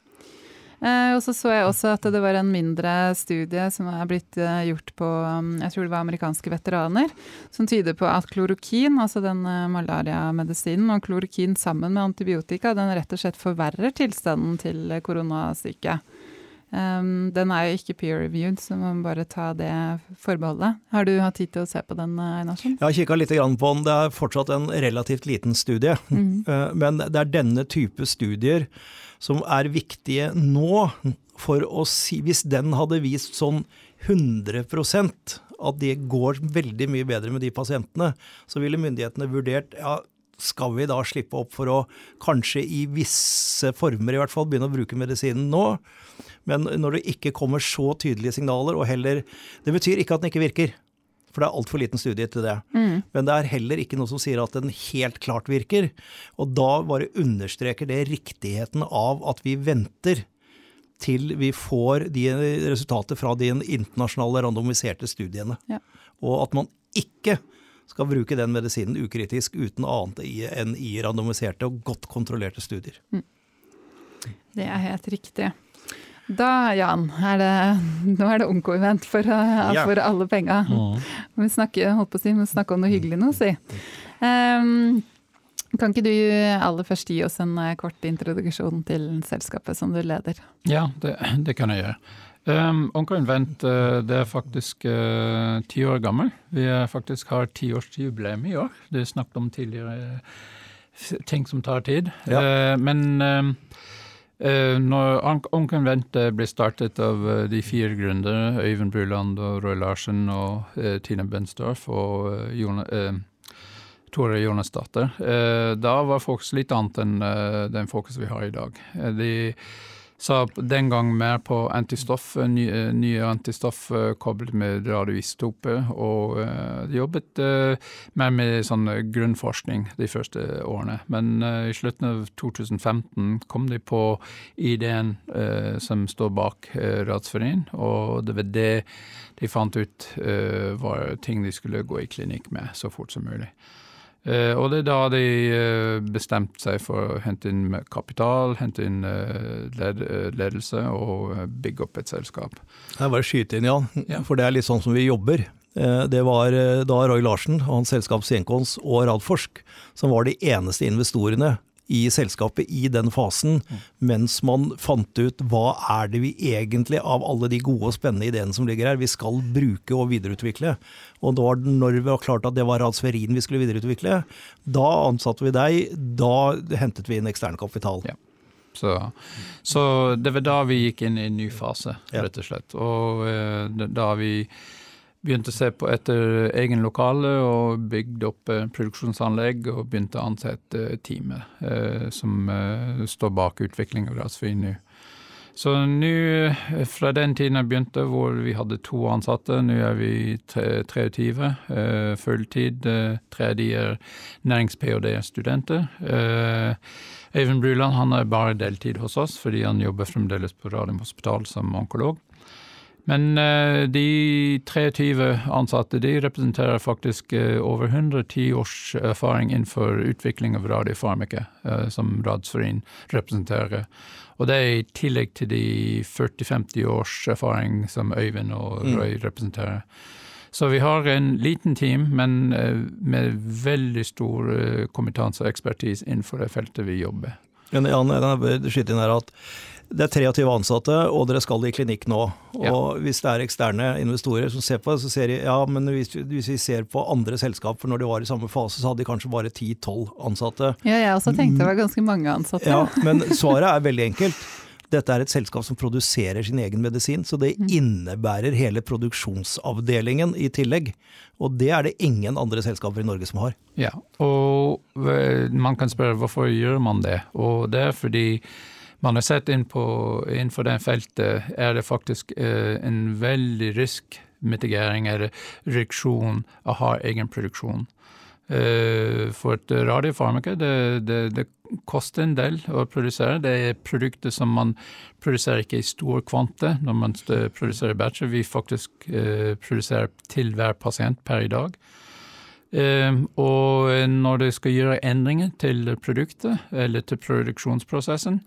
og så så jeg også at det var en mindre studie som er blitt eh, gjort på um, jeg tror det var amerikanske veteraner, som tyder på at klorokin, altså den eh, malariamedisinen, og klorokin sammen med antibiotika, den rett og slett forverrer tilstanden til eh, koronasyke. Um, den er jo ikke peer-reviewed, så man må bare ta det forbeholdet. Har du hatt tid til å se på den, eh, Jeg har kikka litt grann på den. Det er fortsatt en relativt liten studie. Mm. Eh, Men det er denne type studier som er viktige nå for å si Hvis den hadde vist sånn 100% at det går veldig mye bedre med de pasientene, så ville myndighetene vurdert ja, skal vi da slippe opp for å kanskje i visse former i hvert fall begynne å bruke medisinen nå? Men når det ikke kommer så tydelige signaler, og heller Det betyr ikke at den ikke virker, for det er altfor liten studie til det. Mm. Men det er heller ikke noe som sier at den helt klart virker. Og da bare understreker det riktigheten av at vi venter til vi får de resultater fra de internasjonale randomiserte studiene. Ja. Og at man ikke skal bruke den medisinen ukritisk uten annet enn i randomiserte og godt kontrollerte studier. Det er helt riktig. Da, Jan, er det, nå er det Onko-event for, uh, Ja. for alle penga. Vi snakker, holdt på å si, vi snakker om noe hyggelig nå, si. Um, kan ikke du aller først gi oss en eh, kort introduksjon til selskapet som du leder? Ja, det, det kan jeg gjøre. Um, Onkoinvent uh, det er faktisk ti ti år gammel. Vi er faktisk har tiårsjubileum i år. Det er snakket om tidligere eh, ting som tar tid. Ja. Uh, men um, eh, når Onkoinvent ble startet av eh, de fire gründerne, Øyvind Bruland og Roy Larsen og eh, Tina Bensdorf og uh, Jon, eh, Tore Jonasdatter. eh, da var fokus litt annet enn eh, den fokus vi har i dag. Eh, de sa den gang mer på antistoff, nye, eh, nye antistoff eh, koblet med radioisotoper, og uh, jobbet uh, mer med sånn eh, grunnforskning de første årene. Men uh, i slutten av 2015 kom de på ideen eh, som står bak uh, Radsforeningen, og det var det de fant ut eh, var ting de skulle gå i klinikk med så fort som mulig. Eh, og det er da de eh, bestemte seg for å hente inn kapital, hente inn eh, led ledelse og bygge opp et selskap. Jeg bare skyte inn, Jan, Ja. for det er litt sånn som vi jobber. Det var da Roy Larsen og hans selskap Sienkons og Radforsk som var de eneste investorene i selskapet i den fasen, mens man fant ut hva er det vi egentlig, av alle de gode og spennende ideene som ligger her, vi skal bruke og videreutvikle. Og da, når vi var klart at det var Radsferin vi skulle videreutvikle, da ansatte vi deg, da hentet vi inn ekstern kapital. Ja. Så, så, det var da vi gikk inn i en ny fase, rett og slett. Og eh, da vi begynte å se på etter egen lokale og bygde opp eh, produksjonsanlegg og begynte å ansette teamet eh, som eh, står bak utvikling av Rasfri nå. Så nå, eh, fra den tiden jeg begynte, hvor vi hadde to ansatte, nå er vi 23 eh, fulltid. Tredje tre er nærings-ph.d.-studenter. Eivind Bruland han er bare deltid hos oss, fordi han jobber fremdeles på Radiumhospitalet som onkolog. Men uh, de 23 ansatte de representerer faktisk uh, over 110 års erfaring innenfor utvikling av radiofarmika, uh, som Radsforin representerer. Og det er i tillegg til de 40-50 års erfaring som Øyvind og. Røy mm. representerer. Så vi har en liten team, men med veldig stor kompetanse og ekspertise innenfor det feltet vi jobber. Jan, jeg skyte inn her at det er 23 ansatte, og dere skal i klinikk nå. Og ja. Hvis det er eksterne investorer som ser på det, så ser de ja, men hvis, hvis, vi ser på andre selskaper når de var i samme fase, så hadde de kanskje bare 10-12 ansatte. Ja, jeg også tenkte det var ganske mange ansatte. Ja, Men svaret er veldig enkelt. Dette er et selskap som produserer sin egen medisin, så det mm. innebærer hele produksjonsavdelingen i tillegg. Og det er det ingen andre selskaper i Norge som har. Ja, og man kan spørre hvorfor gjør man det? Og det er fordi man har sett inn på, innenfor det feltet er det faktisk eh, en veldig riskmitigering eller reduksjon å ha egen produksjon. Eh, for et radiofarmaka, det, det, det, koster en del å produsere. Det er produkter som man produserer ikke i stor kvante når man produserer batcher. Vi faktisk eh, produserer til hver pasient per i dag. Uh, og når du skal gjøre endringer til produktet eller til produksjonsprosessen,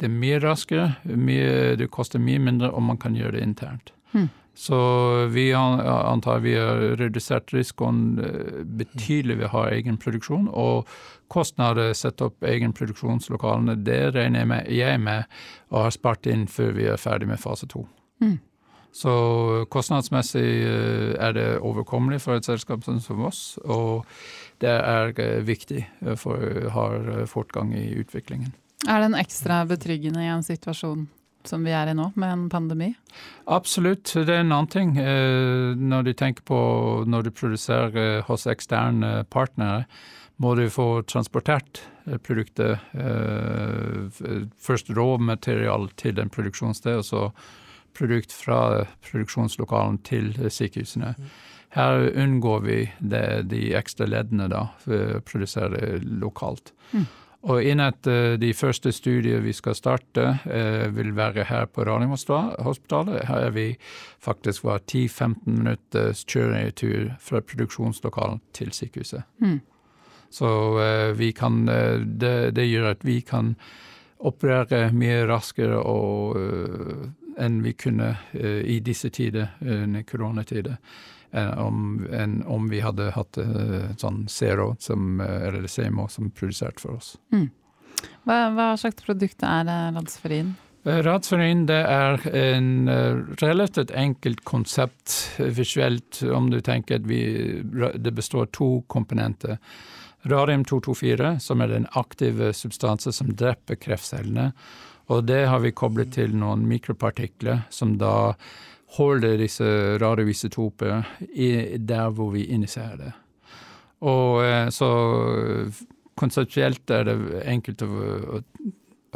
det er mye raskere, mye, det koster mye mindre, og man kan gjøre det internt. Mm. Så vi antar vi har redusert risikoen eh, betydelig ved å ha egen produksjon. Og kostnader sette opp egen produksjonslokalene, det regner jeg med, jeg med og har spart inn før vi er ferdig med fase to. Mm. Så kostnadsmessig eh, er det overkommelig for et selskap som oss, og det er eh, viktig for å ha fortgang i utviklingen. Er den ekstra betryggende i en situasjon som vi er i nå, med en pandemi? Absolutt. Det er en annen ting. Eh, når du tenker på når du produserer eh, hos eksterne partnere, må du få transportert eh, produktet. Først råmaterial til den produksjonsstedet, og så produkt fra produksjonslokalen til sykehusene. Her unngår vi det, de ekstra leddene da, for å produsere lokalt. Mm. Og en av de første studiene vi skal starte, eh, vil være her på Radiumhospitalet. Her er vi faktisk var 10-15 minutters kjøretur fra produksjonslokalen til sykehuset. Mm. Så eh, vi kan, eh, det, det, gjør at vi kan operere mye raskere og, enn vi kunne i disse tider, under koronatider om, enn om vi hadde hatt uh, sånn Zero, som, eh, eller Semo, som produserte for oss. Mm. Hva, hva, slags produkt er Radsferin? Eh, Radsferin det er en relativt enkelt konsept visuelt, om du tenker at vi, det består av to komponenter. Radium-224, som er den aktive substansen som dreper kreftcellene. Og det har vi koblet til noen mikropartikler som da holder disse radioisotoper der hvor vi initierer det. Og eh, så konseptuelt er det enkelt å, å,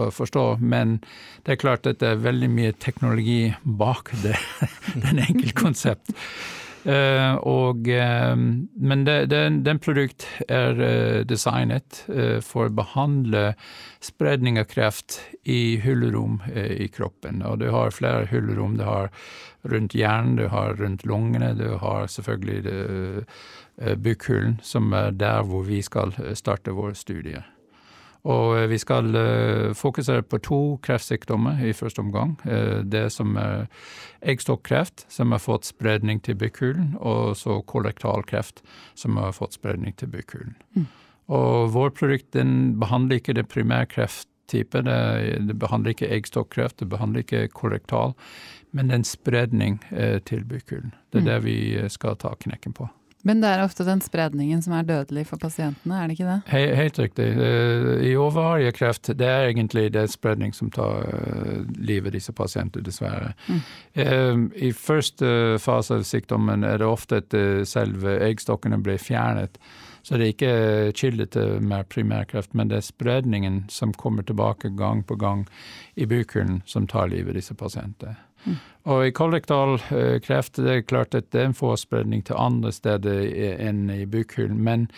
å, forstå, men det er klart at det er veldig mye teknologi bak det, den enkeltkonsept. Uh, og, um, men det, det, den produkt er uh, designet for å behandle spredning av kreft i hullerom i kroppen. Og du har flere hullerom. Du har rundt hjernen, du har rundt lungene, du har selvfølgelig det, bukkhulen, som er der hvor vi skal starte vår studier. Og vi skal fokusere på to kreftsykdommer i første omgang. Det som er eggstokkreft, som har fått spredning til bykulen, og så kollektalkreft, som har fått spredning til bykulen. Mm. Og vår produkt den behandler ikke det primærkrefttype. Det, det behandler ikke eggstokkreft, det behandler ikke kollektal, men det er en spredning til bykulen. Det er mm. det vi skal ta knekken på. Men det er ofte den spredningen som er dødelig for pasientene, er det ikke det? He helt riktig. Eh, I kreft, det er egentlig det spredning som tar uh, livet av disse pasientene, dessverre. Mm. Uh, I første fase av sykdommen er det ofte at selve eggstokkene blir fjernet. Så det er ikke kilde til mer primærkreft, men det er spredningen som kommer tilbake gang på gang i bukhulen som tar livet av disse pasientene. Mm. Og i kollektal uh, kreft det klart at det er en forspredning til andre steder enn i bukhulen. Men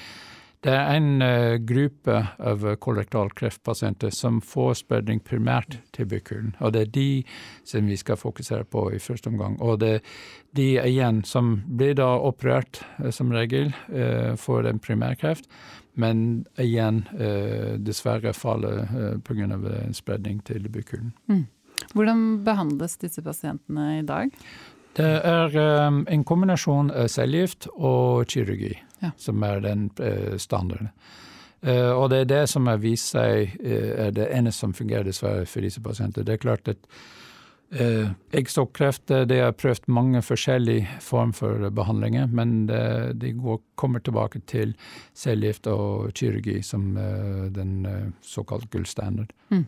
det er en uh, gruppe av kollektalkreftpasienter som får spredning primært til bukhulen. Og det er de som vi skal fokusere på i første omgang. Og det er de igjen som blir da operert uh, som regel for en primærkreft. Men igjen dessverre faller uh, pga. spredning til bukhulen. Mm. Hvordan behandles disse pasientene i dag? Det er um, en kombinasjon av cellegift og kirurgi ja. som er den uh, standarden. Uh, og det er det som har vist seg uh, er det eneste som fungerer dessverre for disse pasientene. Det er klart at eggstokkreft det har prøvd mange forskjellige former for behandlinger, men det, de går, kommer tilbake til cellegift og kirurgi som den såkalt gullstandard. Mm.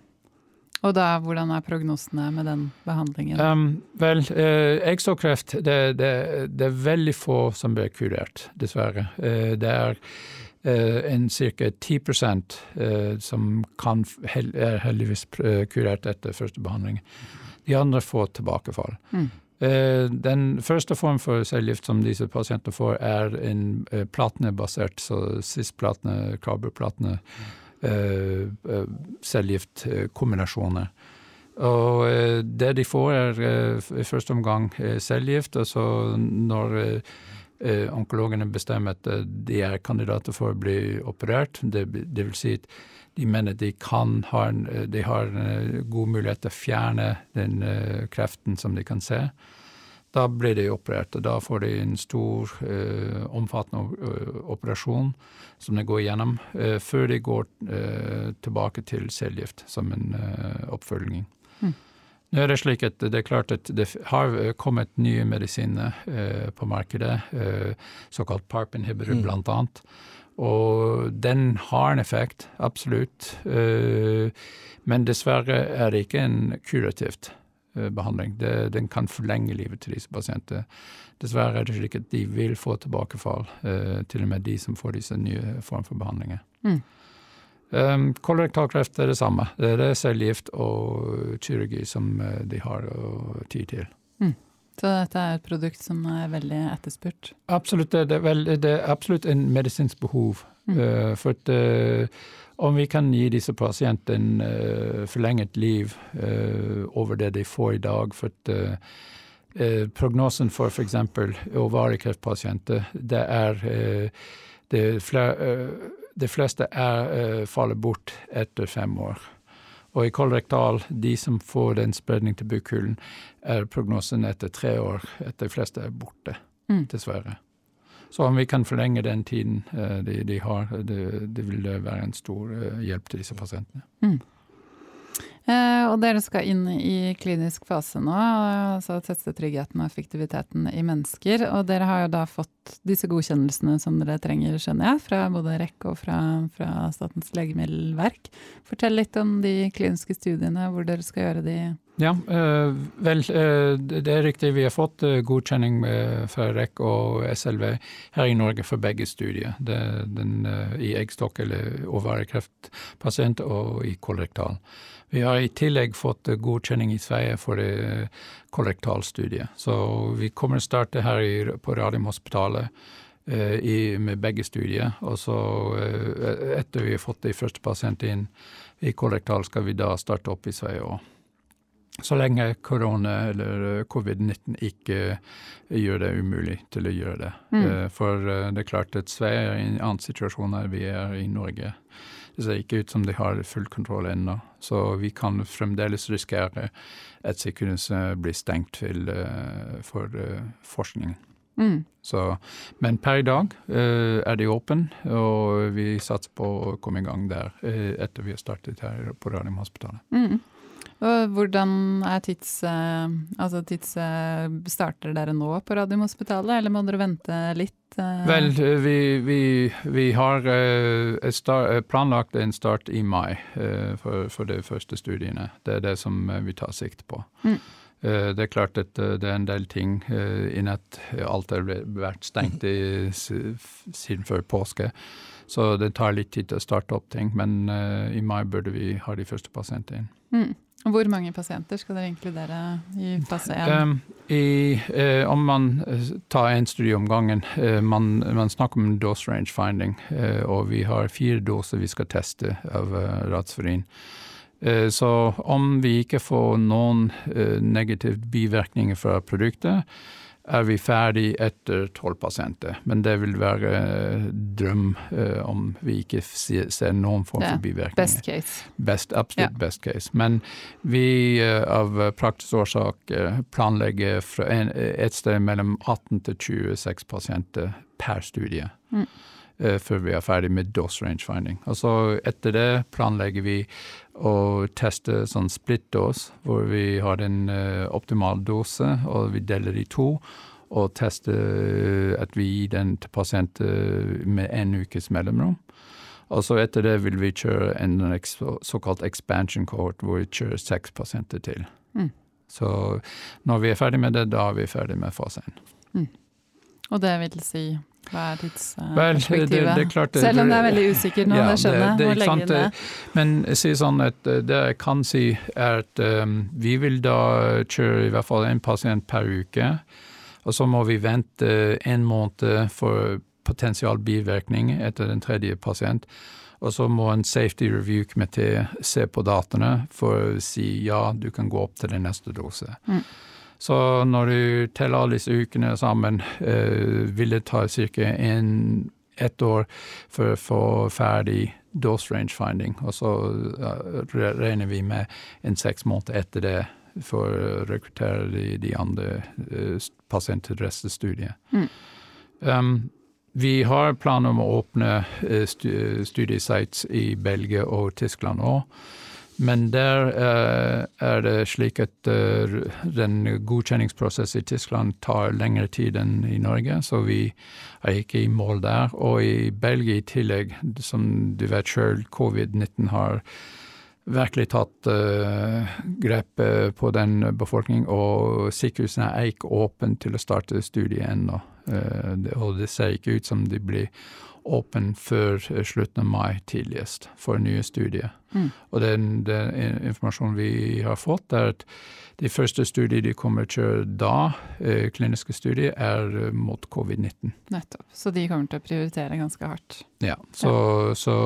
Og da, hvordan er prognosene med den behandlingen? Um, vel, eh, eggstokkreft det, det, det, er veldig få som blir kurert, dessverre. Eh, det er eh, en ca. 10 eh, som kan, hel, er heldigvis eh, kurert etter første behandling. De andre får tilbakefall. Mm. Eh, den første form for cellegift som disse pasientene får, er en platnebasert, så cis-platene, kabelplatne. Mm Eh, eh, cellegiftkombinasjoner. Og eh, det de får, er i første omgang cellegift, og så når onkologene bestemmer at de er kandidater for å bli operert, det, det vil si at de mener de, kan ha de har en god mulighet til å fjerne den kreften som de kan se. Da blir de operert, og da får de en stor, eh, omfattende eh, operasjon som de går gjennom, eh, før de går eh, tilbake til cellegift som en eh, oppfølging. Mm. Nå er det slik at det er klart at det har eh, kommet nye medisiner på markedet, såkalt PARP-inhibitor mm. blant annet. Og den har en effekt, absolutt. men dessverre er det ikke en kurativt. Eh, behandling. Det, den kan forlenge livet til disse pasientene. Dessverre er det slik at de vil få tilbakefall, eh, til og med de som får disse nye form for behandlinger. Mm. Um, Kolorektalkreft er det samme. Det er cellegift og kirurgi som eh, de har tid til. Mm. Så dette er et produkt som er veldig etterspurt? Absolutt. Det er, vel, det er absolutt en medisinsk behov. Mm. Uh, for at uh, om vi kan gi disse pasientene uh, forlenget liv uh, over det de får i dag. For at uh, prognosen for f.eks. ovarikreftpasienter, det er det, flere, de fleste er, faller bort etter fem år. Og i kolorektal, de som får den spredning til bukhulen, er prognosen etter tre år at de fleste er borte, mm. dessverre. Så om vi kan forlenge den tiden eh, de, de har, det, det, vil være en stor eh, hjelp til disse pasientene. Mm. Eh, og dere skal inn i klinisk fase nå, altså teste tryggheten og effektiviteten i mennesker. Og dere har jo da fått disse godkjennelsene som dere trenger, skjønner jeg, fra både REC og fra, fra Statens legemiddelverk. Fortell litt om de kliniske studiene, hvor dere skal gjøre de ja, øh, vel, øh, det er riktig. Vi har fått øh, godkjenning fra REC og SLV her i Norge for begge studier. Den, I eggstokk- eller overvarekreftpasient og i kollektal. Vi har i tillegg fått godkjenning i Sverige for kollektalstudiet. Så vi kommer til å starte her i, på Radiumhospitalet eh, i, med begge studier. Og så, eh, etter vi har fått de første pasientene inn i kollektal, skal vi da starte opp i Sverige òg. Så lenge korona eller eh, covid-19 ikke gjør det umulig til å gjøre det. Mm. For det er klart at Sverige er i en annen situasjon enn vi er i Norge. det ser ikke ut som de har full kontroll ennå. Så vi kan fremdeles risikere at sykehuset blir stengt til, for forskningen. Mm. Så, men per i dag uh, er de åpne, og vi satser på å komme i gang der uh, etter vi har startet her på Radiumhospitalet. Mm. Hvordan er tids... Uh, altså tids Starter dere nå på Radiumhospitalet, eller må dere vente litt? Vel, vi, vi, vi har start, planlagt en start i mai for, for, de første studiene. Det er det som vi tar sikte på. Mm. Eh, det er klart at eh, det er en del ting innen at. Alt har vært stengt i, siden før påske. Så det tar litt tid til å starte opp ting, men i mai burde vi ha de første pasientene inn. Mm. Hvor mange pasienter skal dere inkludere i fase 1? Um, i, uh, om man tar én studie om gangen, eh, man, man, snakker om dose range finding, eh, og vi har fire doser vi skal teste av eh, Ratsferin. Eh, så om vi ikke får noen eh, negative bivirkninger fra produktet, er vi ferdig etter tolv pasienter. Men det vil være eh, drøm om vi ikke ser noen form for bivirkninger. Best case. Best, absolutt ja. best case. Men vi av praktisk årsak planlegger et sted mellom 18 til 26 pasienter per studie. Mm. Før vi er ferdig med dose range finding. Og så etter det planlegger vi og teste sånn split dose, hvor vi har en uh, optimal dose, og vi deler i to. Og teste at vi gir den til pasienter med en ukes mellomrom. Og så etter det vil vi kjøre en såkalt expansion cohort, hvor vi kjører seks pasienter til. Mm. Så når vi er ferdig med det, da er vi ferdig med fase 1. Mm. Og det vil si hva er tidsperspektivet? Selv om det er veldig usikkert nå, ja, det skjønner jeg. Hvor lenge det Men si sånn at eh, det jeg kan si, er at um, vi vil da kjøre i hvert fall en pasient per uke. Og så må vi vente en måned for potensial bivirkning etter den tredje pasient. Og så må en safety review-komité se på dataene for å si ja, du kan gå opp til den neste dose. Mm. Så når du teller alle disse ukene sammen, eh, vil det ta ca. ett år for å få ferdig dose range finding. Og så regner vi med en seks måneder etter det for å rekruttere de, de andre uh, pasienter til resten av studiet. Mm. Um, vi har planer om å åpne uh, studiesites i Belgia og Tyskland òg. Men der uh, er det slik at uh, den godkjenningsprosessen i Tyskland tar lengre tid enn i Norge, så vi er ikke i mål der. Og i Belgia i tillegg, som du vet sjøl, covid-19 har virkelig tatt uh, grep på den befolkningen, og sykehusene er ikke åpne til å starte studiet ennå. og det ser ikke ut som de blir åpen før eh, slutten av mai tidligst for nye studier. Mm. Og den, den, informasjonen vi har fått, er at de første studiene de kommer til å kjøre da, eh, kliniske studier, er eh, mot covid-19. Nettopp. Så de kommer til å prioritere ganske hardt. Ja. Så, ja. så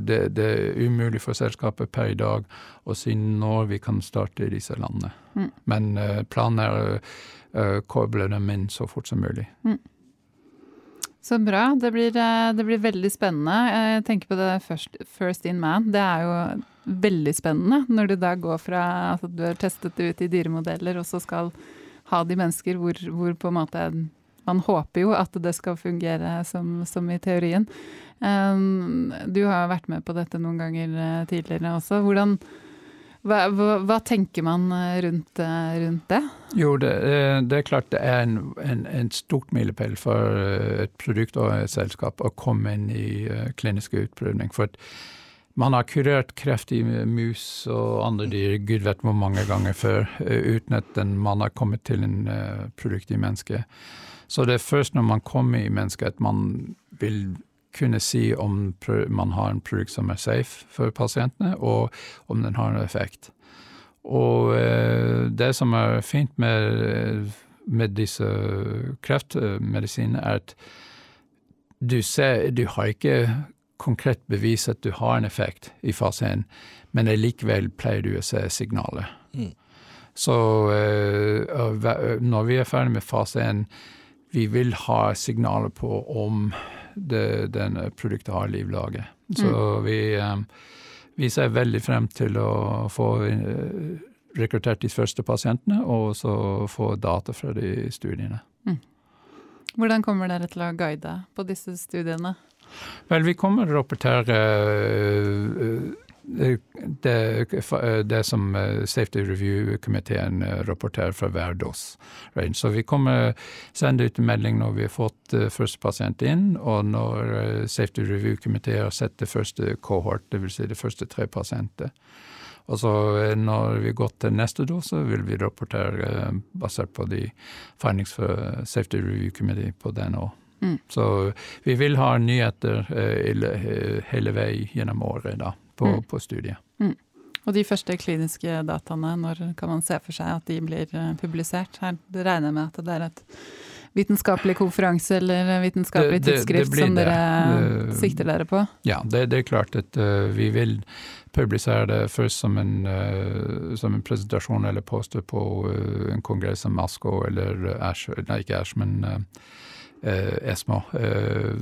det, det, er umulig for selskapet per i dag å si når vi kan starte i disse landene. Mm. Men eh, planen er å eh, koble dem inn så fort som mulig. Mm. Så bra. Det blir, eh, det blir, veldig spennende. Jeg tenker på det first, first, in man. Det er jo veldig spennende når du da går fra at altså du har testet det ut i dyremodeller, og så skal ha de mennesker hvor, hvor på en måte Man håper jo at det skal fungere som, som i teorien. Um, du har vært med på dette noen ganger eh, tidligere også. Hvordan, hva, hva, hva, tenker man eh, rundt, eh, rundt det? Jo, det, eh, det, er klart det er en, en, en stort milepæl for et produkt og et selskap å komme inn i klinisk utprøvning. For man har kurert kreft i mus og andre dyr gud vet hvor mange ganger før, uten at man har kommet til en produkt i mennesket. Så det er først når man kommer i mennesket at man vil kunne si om man har en produkt som er safe for pasientene, og om den har en effekt. Og eh, det som er fint med, med disse kreftmedisinene, er at du ser Du har ikke konkret bevis at du har en effekt i fase 1, men likevel pleier du å se signaler. Mm. Så uh, når vi er ferdig med fase 1, vi vil ha signaler på om det, denne produktet har livlaget. Så mm. vi, vi, ser veldig frem til å få rekruttert de første pasientene, og så få data fra de studiene. Mm. Hvordan kommer dere til å guide på disse studiene? Vel, vi kommer til å rapportere det, det, som eh, Safety Review-komiteen eh, rapporterer fra hver. Right? Så vi kommer sende ut en melding når vi har fått uh, første pasient inn, og når Safety Review-komiteen har sett det første kohort, dvs. Si de første tre pasienter. Og så når vi går til neste dose, vil vi rapportere basert på de findings fra Safety Review-komiteen på den òg. Mm. Så vi vil ha nyheter hele vei gjennom året da på, mm. på studiet. Mm. Og de første kliniske dataene, når kan man se for seg at de blir eh, publisert? Her det regner jeg med at det er et vitenskapelig konferanse eller vitenskapelig tidsskrift som dere det, sikter dere på? Ja, det, det er klart at uh, vi vil publisere det først som en, uh, som en presentasjon eller poster på uh, en kongress som Masco eller Ash, nei ikke Ash, men Eh, ESMA. Eh,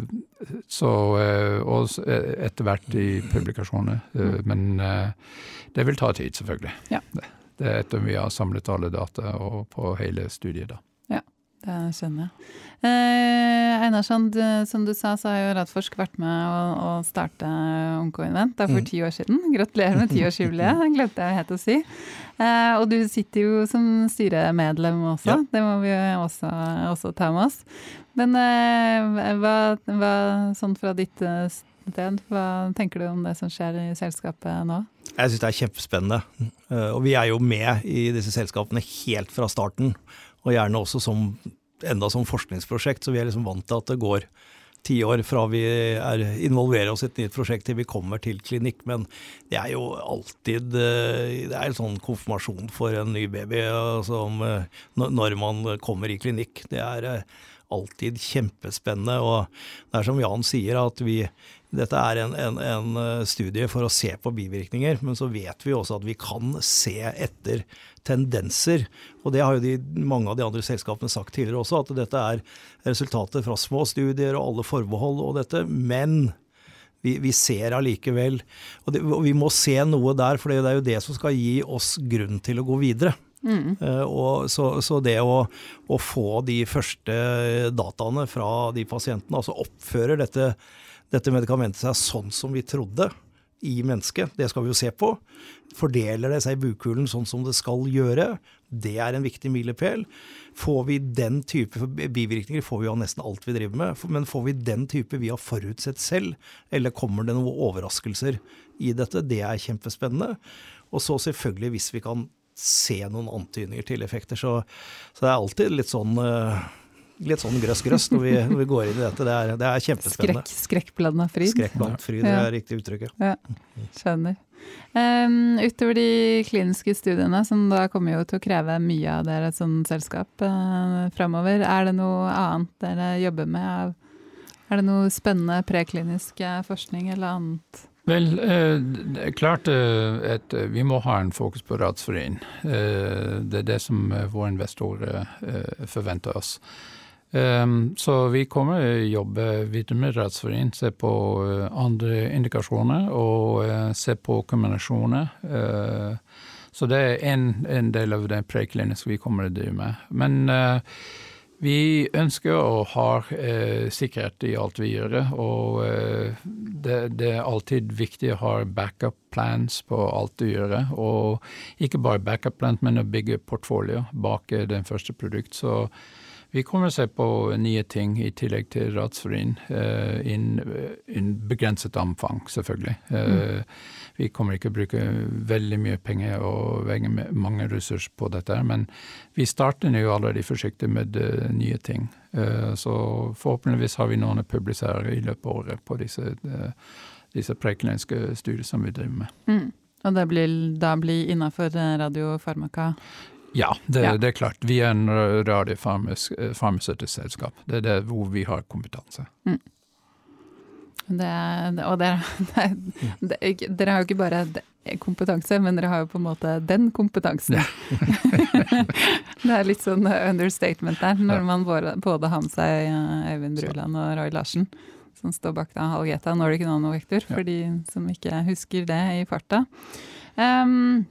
så, eh, og etter hvert i publikasjoner. Mm. Men det vil ta tid, selvfølgelig. Ja. Det, det er etter vi har samlet alle data på hele studiet. da. Det skjønner jeg. Eh, Einarsson, som du sa, så har jo Radforsk vært med å, å starte Onkoinvent. Er for mm. ti år siden. Gratulerer med tiårsjubileet, glemte jeg helt å si. Eh, og du sitter jo som styremedlem også, ja. det må vi også, også, ta med oss. Men eh, hva, hva, sånn fra ditt eh, sted, hva tenker du om det som skjer i selskapet nå? Jeg syns det er kjempespennende. Eh, og vi er jo med i disse selskapene helt fra starten. Og gjerne også som enda som forskningsprosjekt, så vi er liksom vant til at det går ti år fra vi er, involverer oss i et nytt prosjekt til vi kommer til klinikk. Men det er jo alltid eh, Det er en sånn konfirmasjon for en ny baby som, når man kommer i klinikk. Det er eh, alltid kjempespennende. Og det er som Jan sier, at vi, dette er en, en, en, studie for å se på bivirkninger, men så vet vi også at vi kan se etter tendenser. Og det har jo de, mange av de andre selskapene sagt tidligere også, at dette er resultater fra små studier og alle forbehold og dette. Men vi, vi ser allikevel og, det, og, vi må se noe der, for det er jo det som skal gi oss grunn til å gå videre. Mm. Uh, og så, så, det å, å, få de første dataene fra de pasientene, altså oppfører dette, dette medikamentet seg sånn som vi trodde, i mennesket, det skal vi jo se på. Fordeler det seg i bukhulen sånn som det skal gjøre? Det er en viktig milepæl. Får vi den type bivirkninger, får vi jo nesten alt vi driver med. Men får vi den type vi har forutsett selv, eller kommer det noen overraskelser i dette? Det er kjempespennende. Og så selvfølgelig, hvis vi kan se noen antydninger til effekter, så, så det er alltid litt sånn uh, litt sånn grøss-grøss når, når, vi går inn i dette. Det er, det er kjempespennende. Skrekk, skrekkblanda fryd. Skrekkblandet fryd, det er riktig uttrykk. Ja, skjønner. Um, utover de kliniske studiene, som da kommer jo til å kreve mye av dere som selskap uh, framover, er det noe annet dere jobber med? Er det noe spennende preklinisk eh, forskning eller annet? Vel, eh, det er klart at vi må ha en fokus på Ratsforening Det er det som våre investorer forventer oss. Um, så vi kommer å jobbe videre med rettsforening, se på uh, andre indikasjoner og uh, se på kombinasjoner. Uh, så det er en, en del av den prekliniske vi kommer å drive med. Men vi ønsker å ha sikkerhet i alt vi gjør, og det, det, er alltid viktig å ha backup plans på alt du gjør. Og ikke bare backup plans, men å bygge portfolio bak den første produkt. Så vi kommer å se på nye ting i tillegg til ratsfurin, uh, eh, innen begrenset omfang, selvfølgelig. Uh, mm. Vi kommer ikke å bruke veldig mye penger og mange ressurser på dette, men vi starter jo allerede forsiktig med uh, nye ting. så forhåpentligvis har vi noen å publisere i løpet av året på disse, disse prekenenske studier som vi driver med. Mm. Og det blir da blir innafor radiofarmaka? Ja, det, ja. det, er klart. Vi er en radiofarmasøytisk selskap. Det er det hvor vi har kompetanse. Mm. Det, og dere, dere har jo ikke bare kompetanse, men dere har jo på en måte den kompetansen. Ja. det er litt sånn understatement der, når man både, både har med seg eh, Øyvind Bruland og Roy Larsen. som står bak da, Halgeta Nordic Nanovektor, Ja. for de som ikke husker det i farta. Um,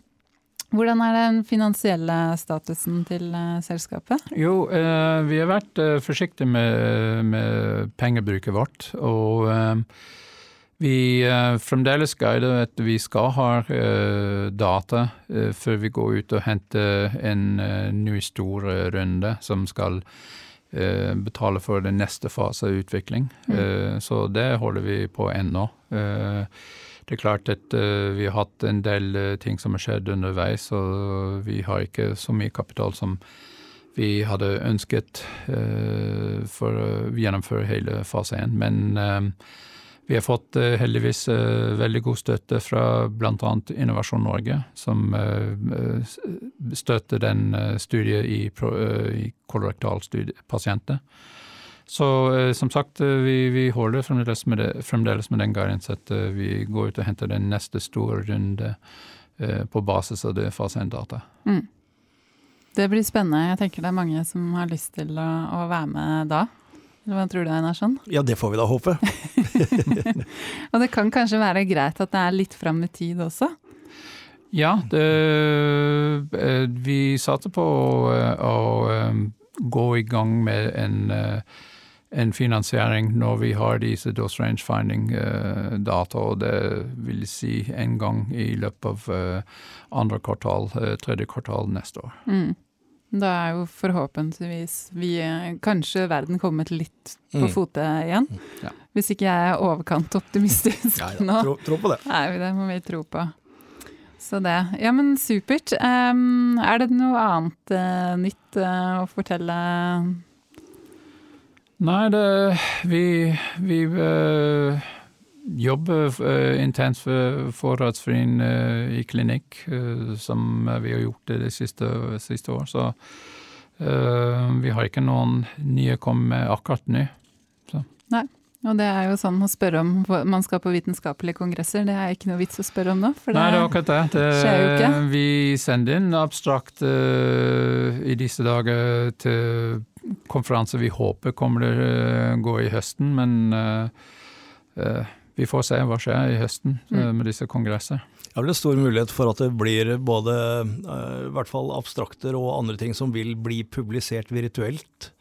hvordan er den finansielle statusen til eh, selskapet? Jo, eh, vi har vært eh, forsiktige med, med pengebruket vårt. Og vi fremdeles guider at vi skal ha data før vi går ut og henter en ny stor runde som skal betale for den neste fase av utvikling. Mm. så det holder vi på ennå. Det er klart at eh, vi har hatt en del eh, ting som har skjedd underveis, og vi har ikke så mye kapital som vi hadde ønsket eh, for å gjennomføre hele fase 1. Men vi har fått heldigvis veldig god støtte fra bl.a. Innovasjon Norge, som støtter den studiet i, i kolorektalpasienter. Så eh, som sagt, eh, vi, vi holder fremdeles med, det, fremdeles med den guidance at eh, vi går ut og henter den neste store runde på basis av det fase 1-data. Mm. Det blir spennende. Jeg tenker det er mange som har lyst til å, å være med da. Eller hva tror du, Einarsson? Ja, det får vi da håpe. Og det kan kanskje være greit at det er litt fram i tid også? Ja, det, vi satser på å, å gå i gang med en, en finansiering når vi har disse dose range finding-data, og det vil si en gang i løpet av eh, andre kvartal, eh, tredje kvartal neste år. Mm. Da er jo forhåpentligvis vi, eh, kanskje verden kommet litt på Mm. fote igjen. Ja. Hvis ikke jeg er overkant optimistisk Ja, ja, nå. tro, tro på det. er vi det, må vi tro på. Så det. Ja, men supert. Um, er det noe annet uh, nytt uh, å fortelle? Nei, det, vi, vi eh, jobber eh, intenst for forratsfrien uh, i klinikk, eh, som vi har gjort det de siste, siste år. Så eh, vi har ikke noen nye å komme med akkurat nå. Og det er jo sånn å spørre om man skal på vitenskapelige kongresser. Det er ikke noe vits å spørre om nå. For det, Nei, det er akkurat det. det skjer jo ikke. Vi sender inn abstrakt uh, i disse dager til konferanser vi håper kommer til å gå i høsten, men uh, eh, vi får se hva skjer i høsten eh, Mm. med disse kongresser. Det er vel en stor mulighet for at det blir både eh, i hvert fall abstrakter og andre ting som vil bli publisert virtuelt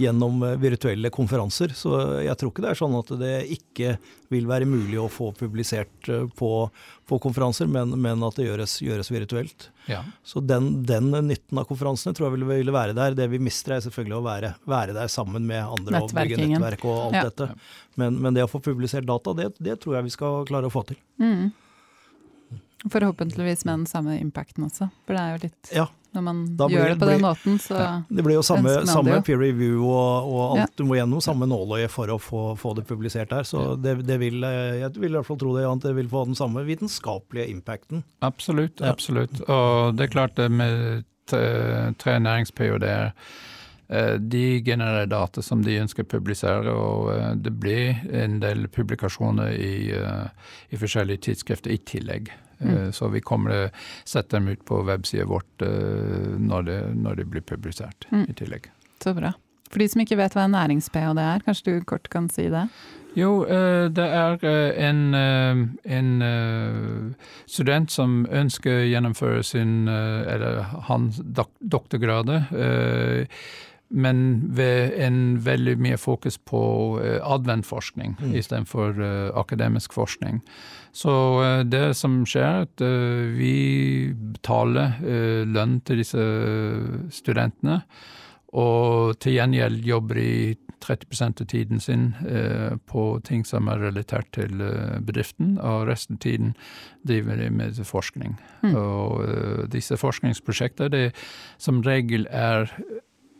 gjennom eh, virtuelle konferanser. Så jeg tror ikke det er sånn at det ikke vil være mulig å få publisert eh, på, på konferanser, men, men at det gjøres, gjøres virtuelt. Ja. Så den, den nytten av konferansene tror jeg ville, vil, være der. Det vi mister er selvfølgelig å være, være der sammen med andre og bygge nettverk og alt Ja. dette. Men, men det å få publisert data, det, det tror jeg vi skal klare å få til. Mm. Forhåpentligvis med den samme impacten også. For det er jo litt Ja. Når man Da gjør det- det på den blir- måten, så Det blir jo samme, samme peer review og, og alt Ja. du må gjennom, samme nåløye for å få, få det publisert der. Så det, det vil, eh, jeg vil i hvert fall tro det, Jan, det vil få den samme vitenskapelige impacten. Absolutt, Ja. absolutt. Og det er klart det med tre, nærings-ph.d.-er eh, de genererer data som de ønsker å publisere, og eh, det blir en del publikasjoner i, i forskjellige tidsskrifter i tillegg. Eh, Mm. Så vi kommer til å sette dem ut på websida vårt eh, når det, når det blir publisert Mm. i tillegg. så bra. For de som ikke vet hva en nærings-ph.d. er, kanskje du kort kan si det? Jo, eh, det er eh, en, eh, en eh, student som ønsker å gjennomføre sin, eh, eller hans dok doktorgrad, eh, men ved en veldig mye fokus på eh, adventforskning Mm. istedenfor akademisk forskning. Så eh, det som skjer, er at eh, vi betaler eh, lønn til disse studentene, og til gjengjeld jobber de 30 av tiden sin på ting som er relatert til bedriften, og resten av tiden driver de med forskning. Mm. Og disse forskningsprosjektene det som regel er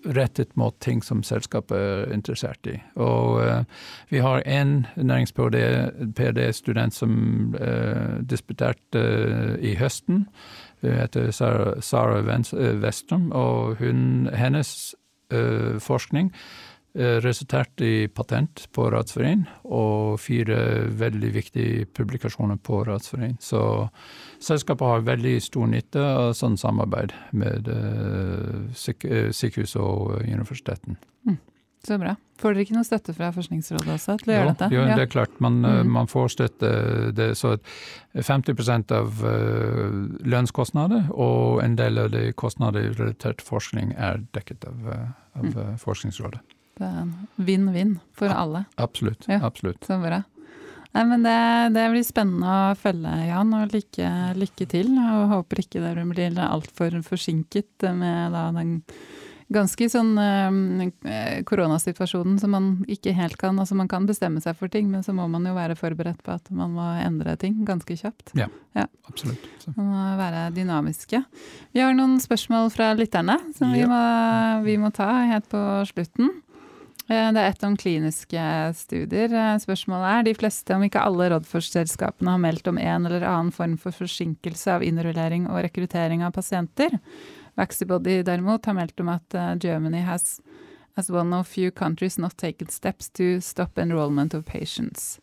rettet mot ting som selskapet er interessert i. Og eh, vi har en nærings-ph.d.-student som eh, disputerte eh, i høsten. Hun heter Sara, Sara og hun, hennes forskning resulterte i patent på Radsforening og fire veldig viktige publikasjoner på Radsforening. Så selskapet har veldig stor nytte av sånn samarbeid med eh, eh, og universiteten. universiteten. Så bra. Får dere ikke noe støtte fra Forskningsrådet også til å gjøre dette? Jo, det er klart. Man, eh, Mm. man får støtte. Det, så at 50% av eh, lønnskostnader og en del av de kostnader relatert til forskning er dekket av, eh, av Mm. eh, Forskningsrådet. Det vinn-vinn for Ja. alle. Absolutt. Ja. absolutt. Så bra. Nei, men det, det blir spennende å følge, Jan, og lykke, lykke til. Og håper ikke dere blir altfor forsinket med da, den ganske sånn eh, koronasituasjonen som man ikke helt kan Altså man kan bestemme seg for ting, men så må man jo være forberedt på at man må endre ting ganske kjapt. absolutt. Så. Man må være dynamiske. Vi har noen spørsmål fra lytterne som vi, må, vi må ta helt på slutten. Eh, Det er ett om kliniske studier. Eh, Spørsmålet er de fleste, om ikke alle rådforselskapene, har meldt om en eller annen form for forsinkelse av innrullering og rekruttering av pasienter. Vaxibody derimot har meldt om at eh, Germany has as one of few countries not taken steps to stop enrollment of patients.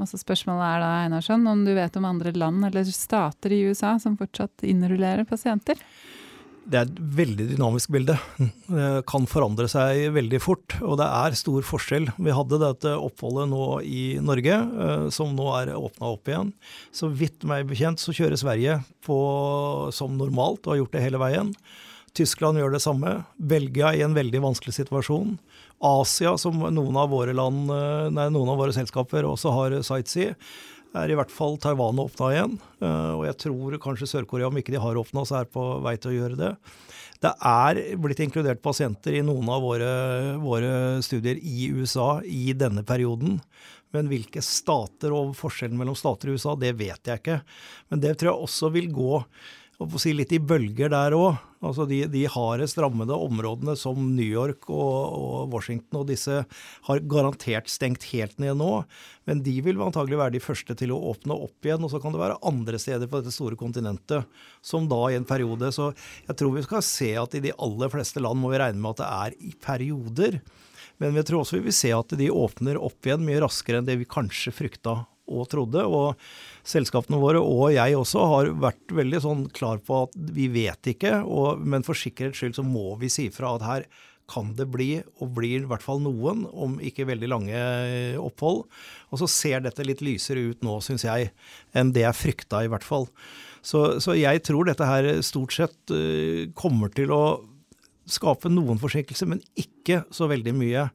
Og så Spørsmålet er da Einarsson, om du vet om andre land eller stater i USA som fortsatt innrullerer pasienter? Det er et veldig dynamisk bilde. Det kan forandre seg veldig fort, og det er stor forskjell. Vi hadde dette oppholdet nå i Norge, eh, som nå er åpna opp igjen. Så vidt meg bekjent så kjører Sverige på som normalt, og har gjort det hele veien. Tyskland gjør det samme. Belgia i en veldig vanskelig situasjon. Asia, som noen av våre land, eh, nei, noen av våre selskaper også har sightsee, er i hvert fall Taiwan åpna igjen. eh, Og jeg tror kanskje Sør-Korea, om ikke de har åpna, så er på vei til å gjøre det. Det er blitt inkludert pasienter i noen av våre, våre studier i USA i denne perioden. Men hvilke stater og forskjellen mellom stater i USA, det vet jeg ikke. Men det tror jeg også vil gå si litt i bølger der òg. Altså de, de hardest rammede områdene som New York og, og Washington og disse har garantert stengt helt ned nå. Men de vil antagelig være de første til å åpne opp igjen. Og så kan det være andre steder på dette store kontinentet som da i en periode Så jeg tror vi skal se at i de aller fleste land må vi regne med at det er i perioder. Men jeg tror også vi vil se at de åpner opp igjen mye raskere enn det vi kanskje frykta og trodde. Og selskapene våre, og jeg også, har vært veldig sånn klar på at vi vet ikke, og, men for sikkerhets skyld så må vi si fra at her kan det bli, og blir i hvert fall noen, om ikke veldig lange opphold. Og så ser dette litt lysere ut nå, syns jeg, enn det jeg frykta i hvert fall. Så, så jeg tror dette her stort sett uh, kommer til å skape noen forsinkelser, men ikke så veldig mye.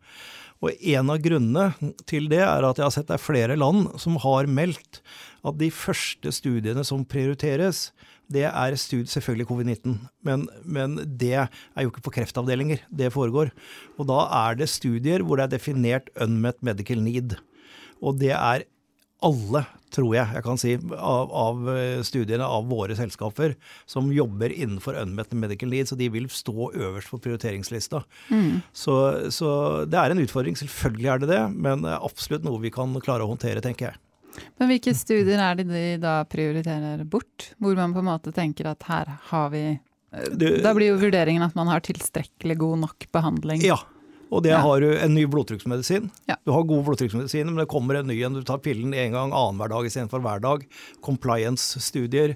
Og en av grunnene til det er at jeg har sett det er flere land som har meldt at de første studiene som prioriteres, det er studier, selvfølgelig covid-19, men, men det er jo ikke på kreftavdelinger det foregår. Og da er det studier hvor det er definert unmet medical need. Og det er alle, tror jeg jeg kan si, av, av studiene av våre selskaper som jobber innenfor unmet medical Needs, og de vil stå øverst på prioriteringslista. Mm. Så, så det er en utfordring, selvfølgelig er det det, men det er absolutt noe vi kan klare å håndtere, tenker jeg. Men hvilke studier er det de da prioriterer bort? Hvor man på en måte tenker at her har vi Du- Da blir jo vurderingen at man har tilstrekkelig god nok behandling. Ja, og det Ja. har du en ny blodtrykksmedisin. Ja. Du har god blodtrykksmedisin, men det kommer en ny en. Du tar pillen en gang annenhver dag istedenfor hver dag. Compliance-studier.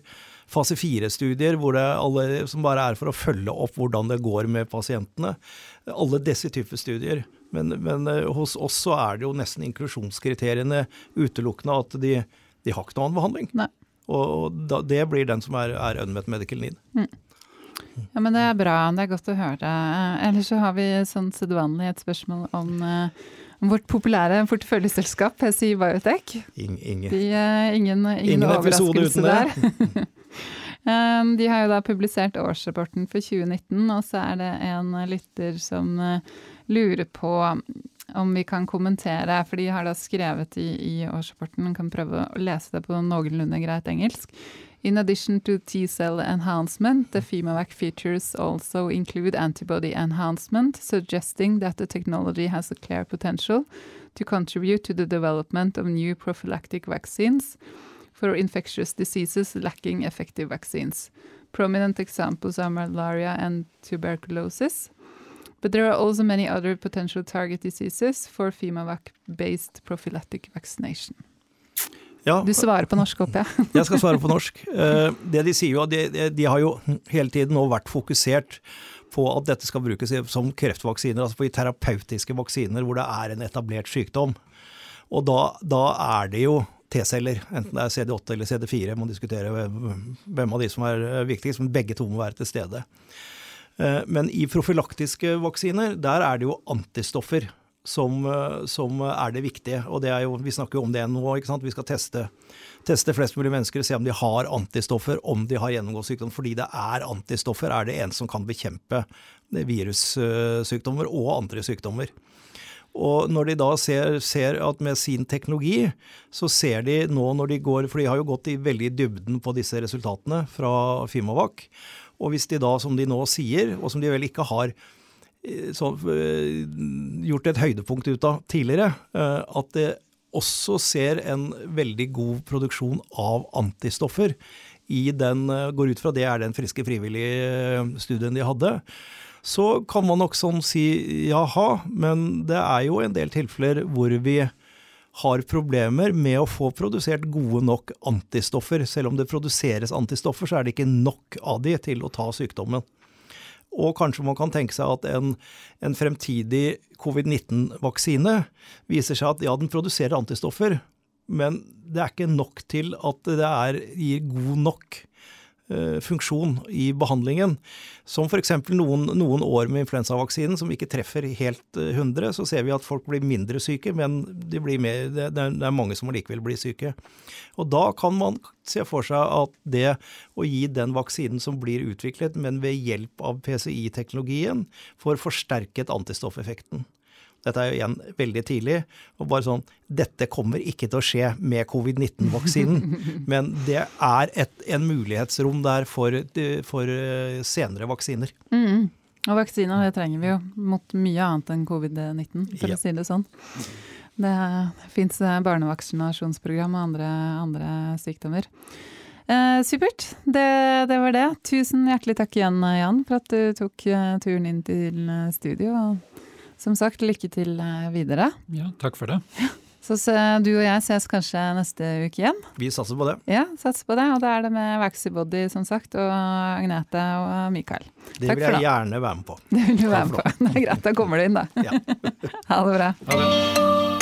Fase fire-studier hvor det alle, som bare er for å følge opp hvordan det går med pasientene. Alle disse typer studier. Men, men eh, hos oss så er det jo nesten inklusjonskriteriene utelukkende at de, de har ikke noen annen behandling. Nei. Og, og da, det blir den som er, er unmet medical need. Ja, men det er bra. Det er godt å høre. Eh, Ellers så har vi sånn sedvanlig et spørsmål om, eh, om vårt populære porteføljeselskap, PCI Biotech. In, ingen, De, eh, ingen, ingen, Ingen episode overraskelse der. De har jo da publisert årsrapporten for 2019, og så er det en lytter som lurer på om vi kan kommentere, for de har da skrevet i, i årsrapporten, kan prøve å lese det på noenlunde greit engelsk. In addition to T-cell enhancement, the FEMAVAC features also include antibody enhancement, suggesting that the technology has a clear potential to contribute to the development of new prophylactic vaccines for infectious diseases lacking effective vaccines. Prominent examples are malaria and tuberculosis. But there are also many other potential target diseases for FEMAVAC-based prophylactic vaccination. Ja, Du svarer på norsk, håper jeg. Jeg skal svare på norsk. Eh, Det De sier jo, de, de- har jo hele tiden nå vært fokusert på at dette skal brukes som kreftvaksiner, altså i terapeutiske vaksiner hvor det er en etablert sykdom. Og da, da er det jo T-celler, enten det er CD8 eller CD4, må diskutere hvem av de som er viktigst, men begge to må være til stede. Eh, men i profylaktiske vaksiner, der er det jo antistoffer som, eh, som er det viktige. Og det er jo, vi snakker jo om det nå, ikke sant. Vi skal teste, teste flest mulig mennesker, se om de har antistoffer, om de har gjennomgått sykdom. Fordi det er antistoffer, er det en som kan bekjempe virussykdommer og andre sykdommer. Og når de da ser, ser, at med sin teknologi, så ser de nå når de går For de har jo gått i veldig dybden på disse resultatene fra Fimavac. Og hvis de da, som de nå sier, og som de vel ikke har så, eh, gjort et høydepunkt ut av tidligere, eh, at det også ser en veldig god produksjon av antistoffer i den Går ut fra det er den friske frivillige studien de hadde så kan man nok sånn si jaha, men det er jo en del tilfeller hvor vi har problemer med å få produsert gode nok antistoffer. Selv om det produseres antistoffer, så er det ikke nok av de til å ta sykdommen. Og kanskje man kan tenke seg at en, en fremtidig covid-19-vaksine viser seg at ja, den produserer antistoffer, men det er ikke nok til at det er, gir god nok funksjon i behandlingen. Som f.eks. Noen, noen år med influensavaksinen som ikke treffer helt 100, eh, så ser vi at folk blir mindre syke, men de mer, det, er mange som likevel blir syke. Og da kan man se for seg at det å gi den vaksinen som blir utviklet, men ved hjelp av PCI-teknologien, får forsterket antistoffeffekten. Dette er jo igjen veldig tidlig. og bare sånn, Dette kommer ikke til å skje med covid-19-vaksinen, men det er et, en mulighetsrom der for, for eh, senere vaksiner. Mm. Og vaksiner det trenger vi jo mot mye annet enn covid-19, for ja. å si det sånn. Det fins barnevaksinasjonsprogram og andre, andre sykdommer. Eh, supert. Det, det, var det. Tusen hjertelig takk igjen, Jan, for at du tok turen inn til studio. Og som sagt, lykke til eh, videre. Ja, takk for det. Så du og jeg ses kanskje neste uke igjen. Vi satser på det. Ja, satser på det. Og da er det med Waxybody, som sagt, og Agnete og Mikael. Det vil jeg gjerne være med på. Det vil du være med på. Det er greit, da kommer du inn, da. Ja. ha det bra. Ha det.